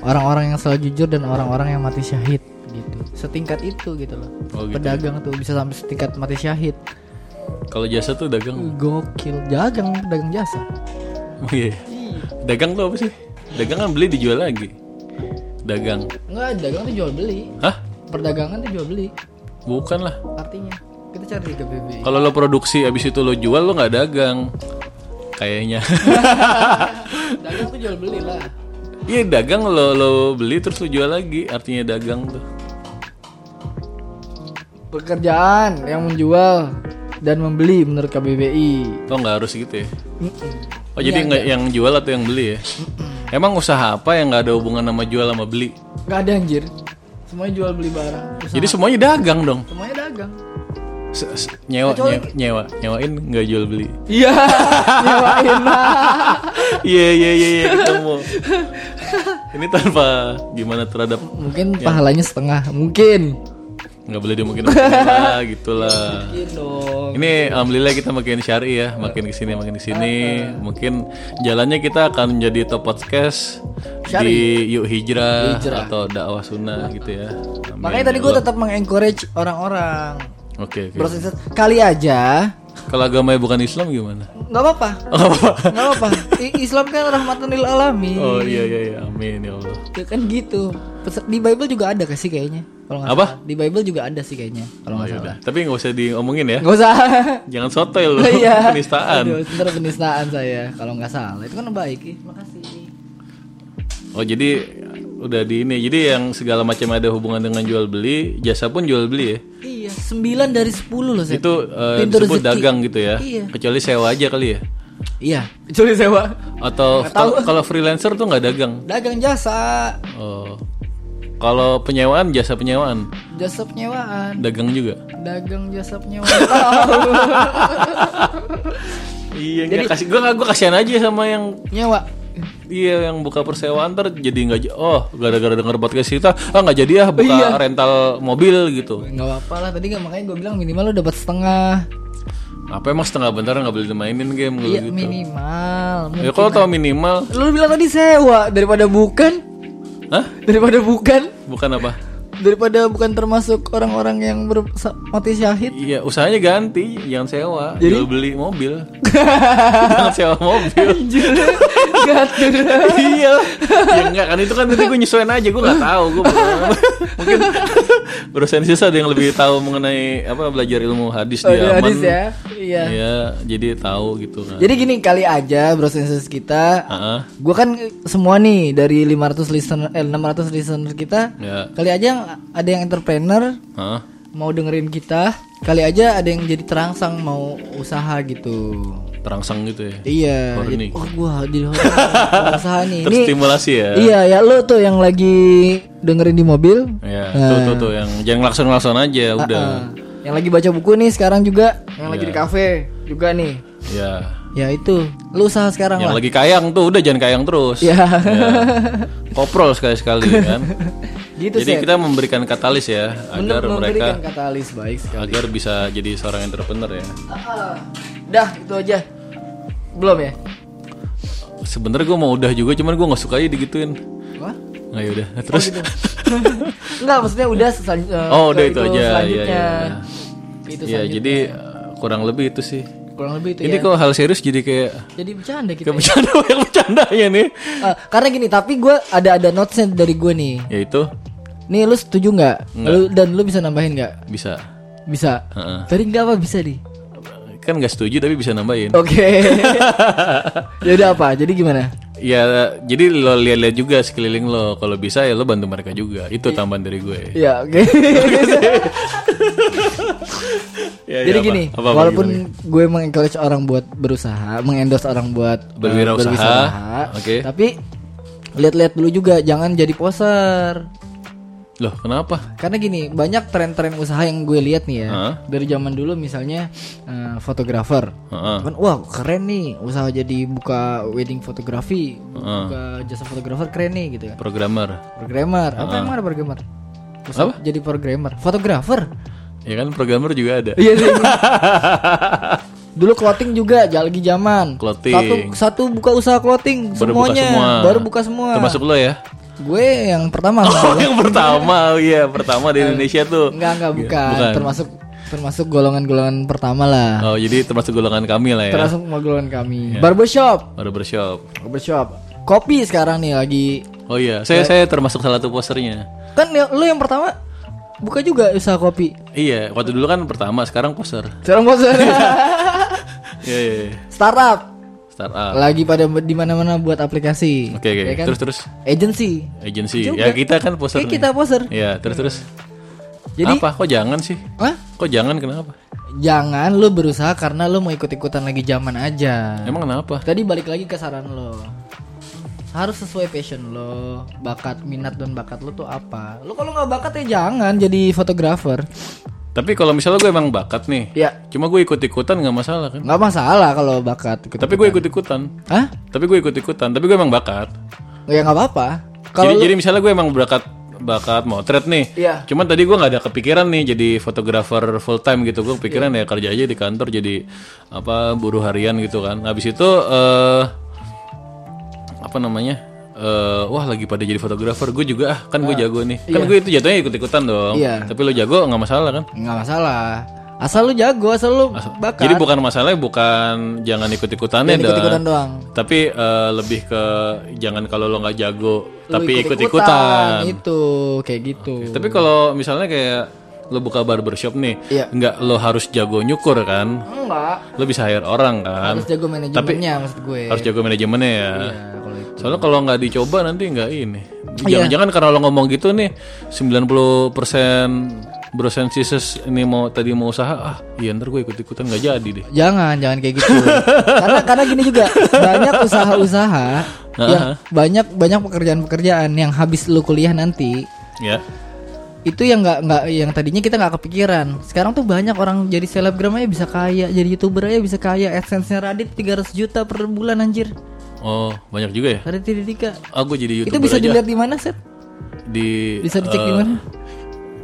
B: Orang-orang yang selalu jujur dan orang-orang yang mati syahid gitu. Setingkat itu gitu loh.
A: Oh, gitu
B: pedagang tuh bisa sampai setingkat mati syahid.
A: Kalau jasa tuh dagang.
B: Gokil, dagang pedagang jasa.
A: Oh iya. Dagang tuh apa sih? Dagang kan beli dijual lagi. Dagang.
B: Enggak, dagang tuh jual beli.
A: Hah?
B: Perdagangan tuh jual beli
A: Bukan lah.
B: artinya. Kita cari ke BBI.
A: Kalau lo produksi abis itu lo jual lo nggak dagang. Kayaknya.
B: dagang tuh jual beli lah.
A: Iya dagang lo lo beli terus lo jual lagi. Artinya dagang tuh.
B: Pekerjaan yang menjual dan membeli menurut KBBI.
A: Kok nggak harus gitu ya?
B: Mm-mm.
A: Oh jadi nggak yang jual atau yang beli ya? Emang usaha apa yang nggak ada hubungan sama jual sama beli?
B: Nggak ada anjir. Semuanya jual beli barang. Usaha.
A: Jadi semuanya dagang dong.
B: semuanya dagang.
A: Se- se- nyewa, nyewa, nyewa, nyewain nggak jual beli.
B: Iya, nyewain
A: Iya iya iya iya ketemu. Ini tanpa gimana terhadap
B: Mungkin pahalanya setengah, mungkin.
A: nggak boleh dimungkin lah gitulah.
B: Mungkin.
A: Ini alhamdulillah kita makin syari ya, makin ke sini makin ke sini. Mungkin jalannya kita akan menjadi top podcast di Yuk Hijrah,
B: Hijrah.
A: atau dakwah sunnah gitu ya. Amin.
B: Makanya tadi gue tetap mengencourage orang-orang.
A: Oke oke.
B: Bro, sisters, kali aja
A: Kalau agamanya bukan Islam gimana?
B: nggak apa-apa.
A: Oh, nggak apa-apa.
B: Nggak apa-apa. I- Islam kan rahmatan lil alamin.
A: Oh iya iya iya, amin ya Allah.
B: Ya kan gitu. Di Bible juga ada kasih kayaknya. Kalau
A: Apa?
B: salah. Di Bible juga ada sih kayaknya. Kalau
A: Oh,
B: nggak salah.
A: Tapi nggak usah diomongin ya.
B: Nggak usah.
A: Jangan sotoy lu,
B: Iya.
A: penistaan.
B: Aduh, Ntar penistaan saya. Kalau nggak salah itu kan baik. Ih, Makasih.
A: Oh jadi udah di ini. Jadi yang segala macam ada hubungan dengan jual beli, jasa pun jual beli ya.
B: Iya, 9 dari 10 loh saya.
A: Itu
B: Pintu
A: disebut
B: rezeki.
A: dagang gitu ya.
B: Iya.
A: Kecuali sewa aja kali ya.
B: Iya, kecuali sewa.
A: Atau kalau freelancer tuh nggak dagang.
B: Dagang jasa,
A: Oh. Kalau penyewaan jasa penyewaan,
B: jasa penyewaan,
A: dagang juga.
B: dagang jasa penyewaan.
A: Iya, jadi kasih gua gua kasihan aja sama yang
B: Nyewa.
A: Iya yang buka persewaan ntar jadi nggak oh gara-gara denger podcast kita ah nggak jadi ah buka
B: Iya.
A: rental mobil gitu.
B: Nggak apa-apa lah. Tadi nggak makanya gue bilang minimal lo dapat setengah.
A: Apa emang setengah bentar nggak boleh dimainin game
B: Iya
A: gitu?
B: minimal.
A: Ya kalau tau minimal,
B: Lu bilang tadi sewa daripada bukan,
A: hah?
B: daripada bukan,
A: Bukan apa?
B: Daripada bukan termasuk orang-orang yang ber- sa- mati syahid.
A: Iya, usahanya ganti, jangan sewa,
B: Jadi?
A: jual beli mobil. jangan sewa mobil.
B: Gatur.
A: iya, ya enggak kan itu kan tadi gue nyesuaiin aja, gue nggak tahu, gue mungkin berusaha sisa ada yang lebih tahu mengenai apa belajar ilmu hadis
B: Oh,
A: di Yaman.
B: hadis ya. Iya.
A: Iya, jadi tahu gitu kan.
B: Jadi gini kali aja bro sensus kita
A: Heeh.
B: Gue kan semua nih dari 500 listener eh 600 listener kita
A: ya,
B: kali aja ada yang entrepreneur
A: Heeh.
B: mau dengerin kita kali aja ada yang jadi terangsang mau usaha gitu
A: terangsang gitu ya.
B: iya
A: Horny.
B: jadi, oh gua horny, usaha nih ini
A: Terstimulasi ya.
B: iya ya lo tuh yang lagi dengerin di mobil
A: Ya, tuh tuh tuh yang jangan langsung-langsung aja udah.
B: ah, yang lagi baca buku nih sekarang juga yang lagi di kafe juga nih
A: Ya.
B: Ya itu lu usaha sekarang
A: Yang
B: lah
A: lagi kayang tuh udah jangan kayang terus.
B: ya
A: Koprol sekali-sekali kan.
B: gitu
A: Jadi
B: sih
A: kita memberikan katalis ya agar mereka
B: memberikan katalis baik sekali
A: agar bisa jadi seorang entrepreneur ya.
B: Ah, dah itu aja belum ya
A: Sebenernya gue mau udah juga, cuman gue nggak suka aja digituin.
B: Wah?
A: Nah yaudah, terus.
B: Enggak, maksudnya udah selan- eh,
A: oh udah itu aja, iya iya.
B: Itu selanjutnya.
A: jadi eh, kurang lebih itu sih.
B: Kurang lebih itu
A: Ini
B: ya.
A: kok hal serius jadi kayak
B: Jadi bercanda kita.
A: kayak bercanda yang bercandanya nih.
B: Ah, karena gini, tapi gue ada ada notesnya dari gue nih.
A: Yaitu
B: Nih lu setuju nggak? Lu dan lu bisa nambahin nggak?
A: bisa.
B: Bisa.
A: Heeh.
B: Tadi nggak apa bisa di?
A: Kan nggak setuju tapi bisa nambahin.
B: Oke. ya udah apa? Jadi gimana?
A: Ya, jadi lo lihat-lihat juga sekeliling lo. Kalau bisa ya lo bantu mereka juga. Itu tambahan dari gue.
B: Ya oke.
A: Ya,
B: Jadi
A: ya,
B: gini,
A: apa? Apa, apa,
B: walaupun
A: gimana?
B: gue mengencourage orang buat berusaha, mengendorse orang buat uh,
A: Berwirausaha, oke.
B: Tapi lihat-lihat dulu juga, jangan jadi poser.
A: Loh, kenapa?
B: Karena gini, banyak tren-tren usaha yang gue lihat nih ya.
A: Hah?
B: Dari zaman dulu misalnya eh, fotografer. Kan wah, keren nih usaha jadi buka wedding fotografi, buka jasa fotografer keren nih gitu ya.
A: Programmer.
B: Programmer. Apa yang mana programmer? Usaha Jadi programmer, fotografer.
A: Ya kan programmer juga ada.
B: Iya sih. Dulu clothing juga lagi zaman.
A: Clothing.
B: Satu satu buka usaha clothing
A: Baru buka
B: semuanya.
A: semua.
B: Baru buka semua.
A: Termasuk lo ya?
B: Gue yang pertama.
A: Oh, yang pertama, oh iya, pertama di Indonesia tuh.
B: Enggak enggak bukan.
A: bukan.
B: Termasuk termasuk golongan-golongan pertama lah.
A: Oh, jadi termasuk golongan kami lah ya.
B: Termasuk golongan kami. Barbershop.
A: Barbershop.
B: Barbershop. Kopi sekarang nih lagi.
A: Oh iya, saya saya termasuk salah satu posternya.
B: Kan ya- lu yang pertama buka juga usaha kopi.
A: Iya, waktu dulu kan pertama, sekarang poster.
B: Sekarang mau
A: Iya, iya, iya.
B: startup
A: Startup.
B: lagi pada di mana-mana buat aplikasi.
A: Oke, oke.
B: Ya kan?
A: Terus terus
B: Agency.
A: agency.
B: Juga.
A: Ya kita kan.
B: Kayak
A: nih.
B: kita poster.
A: Iya, terus terus.
B: Jadi
A: apa? Kok jangan sih?
B: Hah?
A: Kok jangan kenapa?
B: Jangan lu berusaha karena lu mau ikut-ikutan lagi zaman aja.
A: Emang kenapa?
B: Tadi balik lagi ke saran lo. Harus sesuai passion lo, bakat, minat dan bakat lo tuh apa? Lo kalau nggak bakat ya jangan jadi fotografer.
A: Tapi kalau misalnya gue emang bakat nih,
B: Ya,
A: cuma gue ikut-ikutan nggak masalah kan?
B: nggak masalah kalau bakat. ikut-
A: Tapi gue ikut-ikutan.
B: Hah?
A: Tapi gue ikut-ikutan. Tapi gue emang bakat.
B: Ya nggak apa-apa. Kalau
A: Jadi,
B: lu-
A: jadi misalnya gue emang bakat bakat motret nih.
B: Iya.
A: Cuman tadi gue nggak ada kepikiran nih jadi fotografer full time gitu. Gue kepikiran ya kerja aja di kantor jadi apa buruh harian gitu kan. Habis itu eh apa namanya? Eh wah lagi pada jadi fotografer gue juga ah kan gue jago nih kan gue itu jatuhnya ikut ikutan dong
B: Iya.
A: tapi lo jago nggak masalah kan
B: nggak masalah. Asal lu jago, asal lu bakat.
A: jadi bukan masalahnya bukan jangan ikut ikutannya
B: Jangan ikut-ikutan doang.
A: tapi eh, lebih ke jangan kalau lo nggak jago
B: Lu
A: tapi ikut
B: ikut-ikutan,
A: ikutan
B: Itu kayak gitu.
A: Tapi kalau misalnya kayak lo buka barbershop nih,
B: Iya.
A: nggak lo harus jago nyukur kan?
B: Enggak.
A: Lo bisa hire orang kan?
B: Harus jago manajemennya maksud gue.
A: Harus jago manajemennya ya.
B: Ya, itu.
A: Soalnya kalau nggak dicoba nanti nggak ini.
B: Iya.
A: Jangan-jangan karena lo ngomong gitu nih, 90% brosensises ini mau tadi mau usaha, ah iya ntar gue ikut-ikutan nggak jadi deh.
B: Jangan, jangan kayak gitu. karena karena gini juga banyak usaha-usaha yang banyak banyak pekerjaan-pekerjaan yang habis lu kuliah nanti
A: Ya.
B: itu yang nggak nggak yang tadinya kita nggak kepikiran. Sekarang tuh banyak orang jadi selebgram aja bisa kaya, jadi youtuber aja bisa kaya. AdSense-nya Radit 300 juta per bulan anjir.
A: Oh banyak juga ya?
B: Radit Dika.
A: Ah gue jadi
B: Itu
A: youtuber
B: bisa
A: aja.
B: dilihat di mana, Set?
A: di
B: Bisa dicek di
A: eh,
B: mana?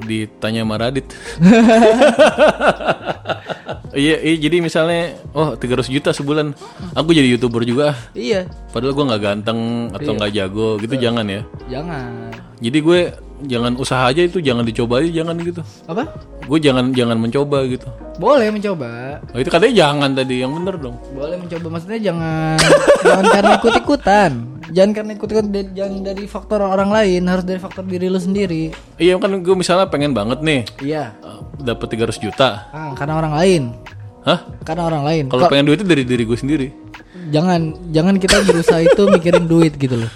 A: ditanya sama Radit. iya, iya, jadi misalnya, oh 300 juta sebulan, aku jadi youtuber juga. ah.
B: Iya,
A: Padahal gue nggak ganteng atau nggak jago, gitu jangan ya.
B: jangan.
A: Jadi gue jangan usaha aja itu, jangan dicoba aja, jangan gitu.
B: Apa?
A: Gue jangan jangan mencoba gitu.
B: Boleh mencoba.
A: Oh, itu katanya jangan tadi, yang bener dong.
B: Boleh mencoba maksudnya jangan jangan karena ikut-ikutan. Jangan karena ikut-ikutan da- jangan dari faktor orang lain, harus dari faktor diri lu sendiri.
A: Iya kan gue misalnya pengen banget nih
B: Iya.
A: uh, dapat 300 juta.
B: Ah, karena orang lain.
A: Hah?
B: Karena orang lain.
A: Kalau pengen duit itu dari diri gue sendiri.
B: Jangan jangan kita berusaha itu mikirin duit gitu loh.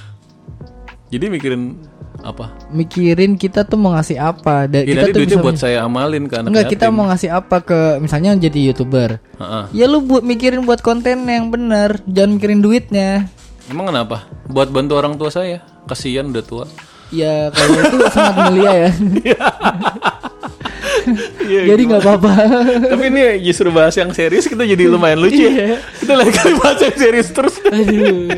A: Jadi mikirin apa?
B: Mikirin kita tuh mau ngasih apa. Da-
A: Ya,
B: kita
A: nanti
B: tuh bisa
A: buat saya amalin ke anak
B: Enggak,
A: yatim.
B: kita mau ngasih apa ke misalnya jadi YouTuber.
A: Heeh.
B: Ya lu buat mikirin buat konten yang benar, jangan mikirin duitnya.
A: Emang kenapa? Buat bantu orang tua saya. Kasihan udah tua.
B: Ya kalau itu sangat mulia ya.
A: Iya.
B: jadi nggak apa-apa.
A: Tapi ini justru bahas yang serius kita jadi lumayan lucu ya. Kita lagi kali bahas yang serius terus.
B: Aduh.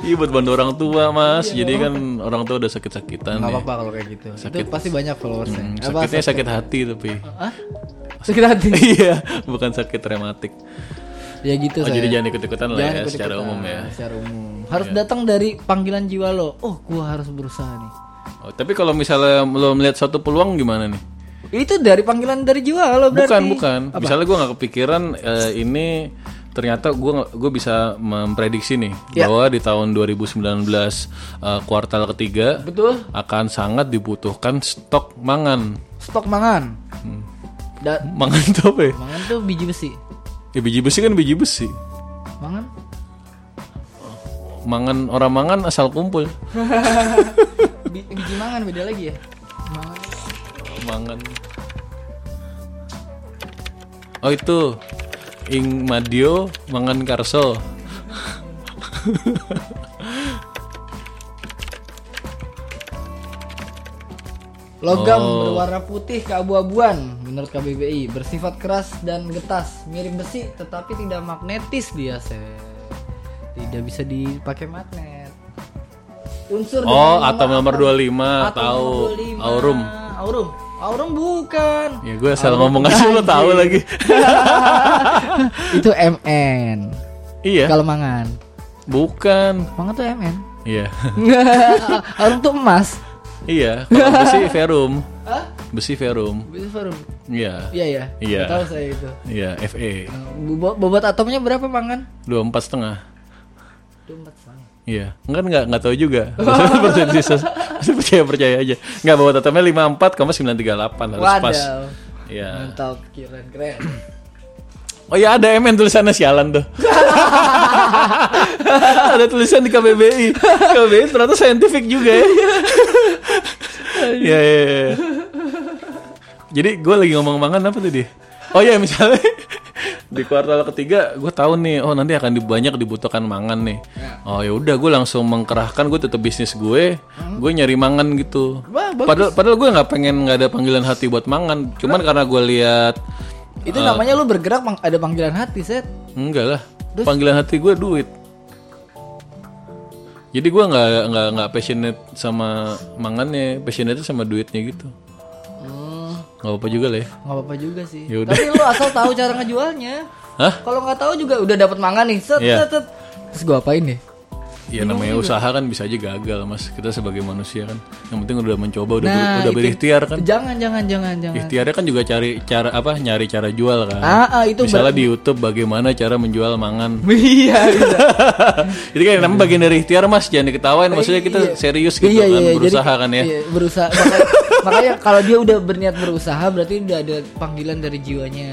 A: Iya buat bantu orang tua mas. Jadi kan orang tua udah sakit-sakitan
B: Nggak
A: ya.
B: apa-apa kalau kayak gitu. Itu pasti banyak followersnya.
A: Hmm,
B: Apa?
A: Sakitnya sakit hati tapi.
B: Hah? Sakit hati.
A: Iya, bukan sakit rematik.
B: ya gitu
A: Oh,
B: saya.
A: jadi jangan ikut-ikutan lah
B: Jangan
A: ya
B: ikut-ikutan,
A: secara umum ya.
B: Secara umum. Harus datang dari panggilan jiwa lo. Oh, gua harus berusaha nih.
A: Oh, tapi kalau misalnya lo melihat suatu peluang gimana nih?
B: Itu dari panggilan dari jiwa lo berarti.
A: Bukan, bukan. Misalnya gue nggak kepikiran eh, ini ternyata gue gue bisa memprediksi nih
B: Ya.
A: bahwa di tahun 2019 eh, kuartal ketiga
B: Betul.
A: akan sangat dibutuhkan stok mangan.
B: Stok mangan.
A: Hmm.
B: Da-
A: Mangan itu apa ya?
B: mangan tuh biji besi.
A: Ya biji besi kan biji besi.
B: Mangan?
A: Mangan orang mangan asal kumpul.
B: Bi- biji mangan beda lagi ya. Mangan.
A: Mangan. Oh itu Ing Madio mangan karso.
B: Logam
A: Oh.
B: berwarna putih keabu-abuan menurut KBBI, bersifat keras dan getas, mirip besi tetapi tidak magnetis dia, Seth. Tidak bisa dipakai magnet. Unsur
A: Oh, atom nomor 25,
B: Atom
A: tahu.
B: nomor 25.
A: Aurum.
B: Aurum. Aurum bukan.
A: Ya gue asal ngomong aja lo tahu lagi.
B: Itu MN.
A: iya.
B: Kalau mangan.
A: Bukan.
B: Mangan tuh MN.
A: Iya.
B: Aurum tuh emas.
A: iya. Kalau besi verum.
B: Hah?
A: Besi verum.
B: Bisa Aurum.
A: Iya.
B: Iya ya.
A: Iya.
B: Tahu saya itu.
A: Iya. Fe.
B: Bobot, bobot atomnya berapa mangan?
A: Dua empat setengah.
B: Itu empat setengah.
A: Iya, enggak enggak enggak tahu juga. Masih percaya percaya aja. Enggak bawa tatamnya 54,938 harus pas.
B: Wadaw.
A: Iya.
B: Mantap, keren keren.
A: Oh ya ada MN tulisannya sialan tuh. ada tulisan di KBBI. KBBI ternyata saintifik juga ya. Iya iya. iya. Jadi gue lagi ngomong mangan apa tadi? Oh ya misalnya di kuartal ketiga gue tahu nih oh nanti akan di- banyak dibutuhkan mangan nih. Oh ya udah gue langsung mengkerahkan gue tetap bisnis gue, gue nyari mangan gitu.
B: Wah, bagus.
A: Padahal padahal gue nggak pengen nggak ada panggilan hati buat mangan, cuman karena gue lihat
B: Itu namanya lu bergerak ada panggilan hati, Set.
A: Enggak lah. Panggilan hati gue duit. Jadi gue nggak nggak nggak passionate sama mangannya, passionate sama duitnya gitu.
B: Hmm,
A: Nggak apa juga lah ya.
B: nggak apa-apa juga sih.
A: Yaudah.
B: Tapi lu asal tahu cara ngejualnya.
A: Hah?
B: Kalau nggak tahu juga udah dapat mangan nih. Set,
A: Iya.
B: set, set. Terus gua apain nih?
A: Ya namanya usaha kan bisa aja gagal mas. Kita sebagai manusia kan. Yang penting udah mencoba, udah ber-
B: Nah,
A: udah
B: itu-
A: berikhtiar kan.
B: Jangan, jangan, jangan, jangan.
A: Ikhtiarnya kan juga cari cara apa? Nyari cara jual kan.
B: Ah, ah, itu
A: Misalnya di YouTube bagaimana cara menjual mangan.
B: Iya, bisa.
A: Jadi kan namanya bagian dari ikhtiar mas, jangan diketawain. Maksudnya kita serius gitu
B: Iya,
A: kan,
B: iya,
A: berusaha
B: jadi-
A: kan ya.
B: Iya, berusaha. Makanya, makanya kalau dia udah berniat berusaha berarti udah ada panggilan dari jiwanya.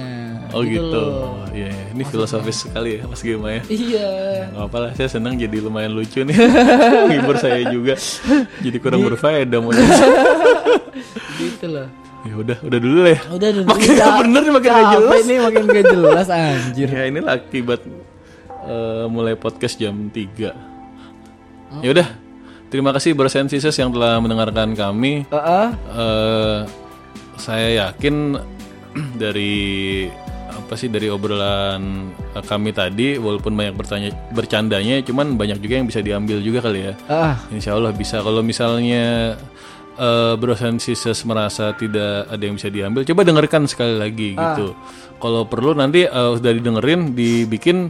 A: Oh gitu.
B: loh.
A: Iya, iya. ini filosofis sekali ya Mas Gema ya.
B: Iya.
A: Gak apa lah, saya senang jadi lumayan lucu nih. Menghibur saya juga. Jadi kurang berfaedah mau.
B: Gitu loh.
A: ya udah, udah dulu lah ya.
B: Udah udah.
A: Makin gak bener nih, makin gak jelas.
B: nih makin gak jelas anjir.
A: Ya inilah akibat eh, mulai podcast jam 3 Ya udah, terima kasih Bro Sensises yang telah mendengarkan kami.
B: Heeh.
A: eh saya yakin dari apa sih dari obrolan eh, kami tadi walaupun banyak bertanya bercandanya cuman banyak juga yang bisa diambil juga kali ya.
B: Ah,
A: Insya Allah bisa. Kalau misalnya eh Bro Sensises merasa tidak ada yang bisa diambil coba dengarkan sekali lagi gitu. Kalau perlu nanti eh, udah didengerin dibikin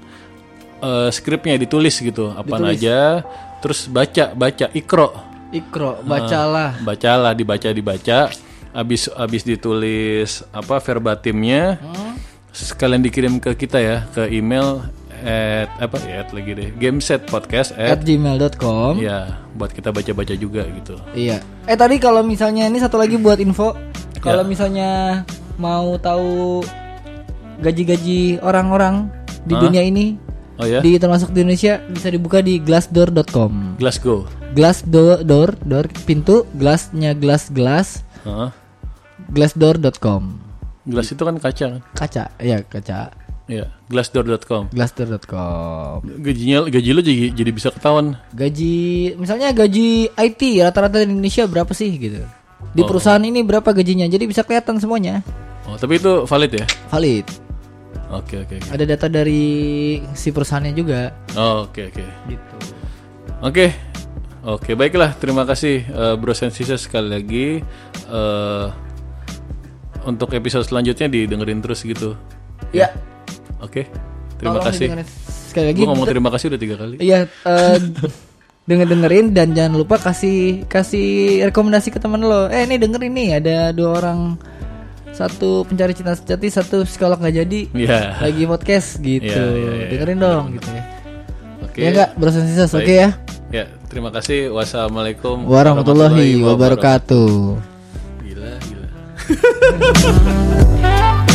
A: eh, skripnya ditulis gitu. Apa aja terus baca baca ikro.
B: Ikro, bacalah.
A: bacalah dibaca dibaca. Abis abis ditulis apa verbatimnya sekalian dikirim ke kita ya ke email at apa ya at lagi deh gameset podcast
B: At
A: at
B: gmail.com
A: ya buat kita baca baca juga gitu
B: Iya. Eh tadi kalau misalnya ini satu lagi buat info, kalau
A: Ya.
B: misalnya mau tahu gaji-gaji orang-orang di dunia ini,
A: oh ya
B: di termasuk di Indonesia bisa dibuka di glassdoor.com.
A: Glasgow
B: Glassdoor, door, door, pintu, glassnya glass glass,
A: Hah?
B: glassdoor.com.
A: Gelas itu kan kaca kan
B: Kaca, ya kaca.
A: ya glassdoor.com
B: Glassdoor.com.
A: gajinya gaji lo jadi jadi bisa ketahuan
B: Gaji, misalnya gaji IT rata-rata di Indonesia berapa sih gitu? Di perusahaan ini berapa gajinya? Jadi bisa kelihatan semuanya.
A: oh tapi itu valid ya
B: Valid.
A: oke oke oke
B: Ada data dari si perusahaannya juga
A: oh, oke oke
B: gitu.
A: Oke, oke baiklah. Terima kasih eh, Bro Sensisa sekali lagi. eh untuk episode selanjutnya didengerin terus gitu.
B: Ya,
A: Oke, terima
B: tolong
A: kasih.
B: sekali lagi.
A: Gue ngomong terima kasih udah tiga kali.
B: Iya, eh, denger dengerin dan jangan lupa kasih kasih rekomendasi ke teman lo. Eh, ini dengerin nih ada dua orang satu pencari cinta sejati, satu psikolog nggak jadi
A: Iya.
B: lagi podcast gitu.
A: Iya, iya, iya.
B: Dengerin dong gitu ya.
A: Oke.
B: Ya enggak, Bro Sensisas, oke
A: Baik.
B: ya.
A: Ya, terima kasih. Wassalamualaikum
B: Warahmatullahi wabarakatuh.
A: 哈哈哈哈哈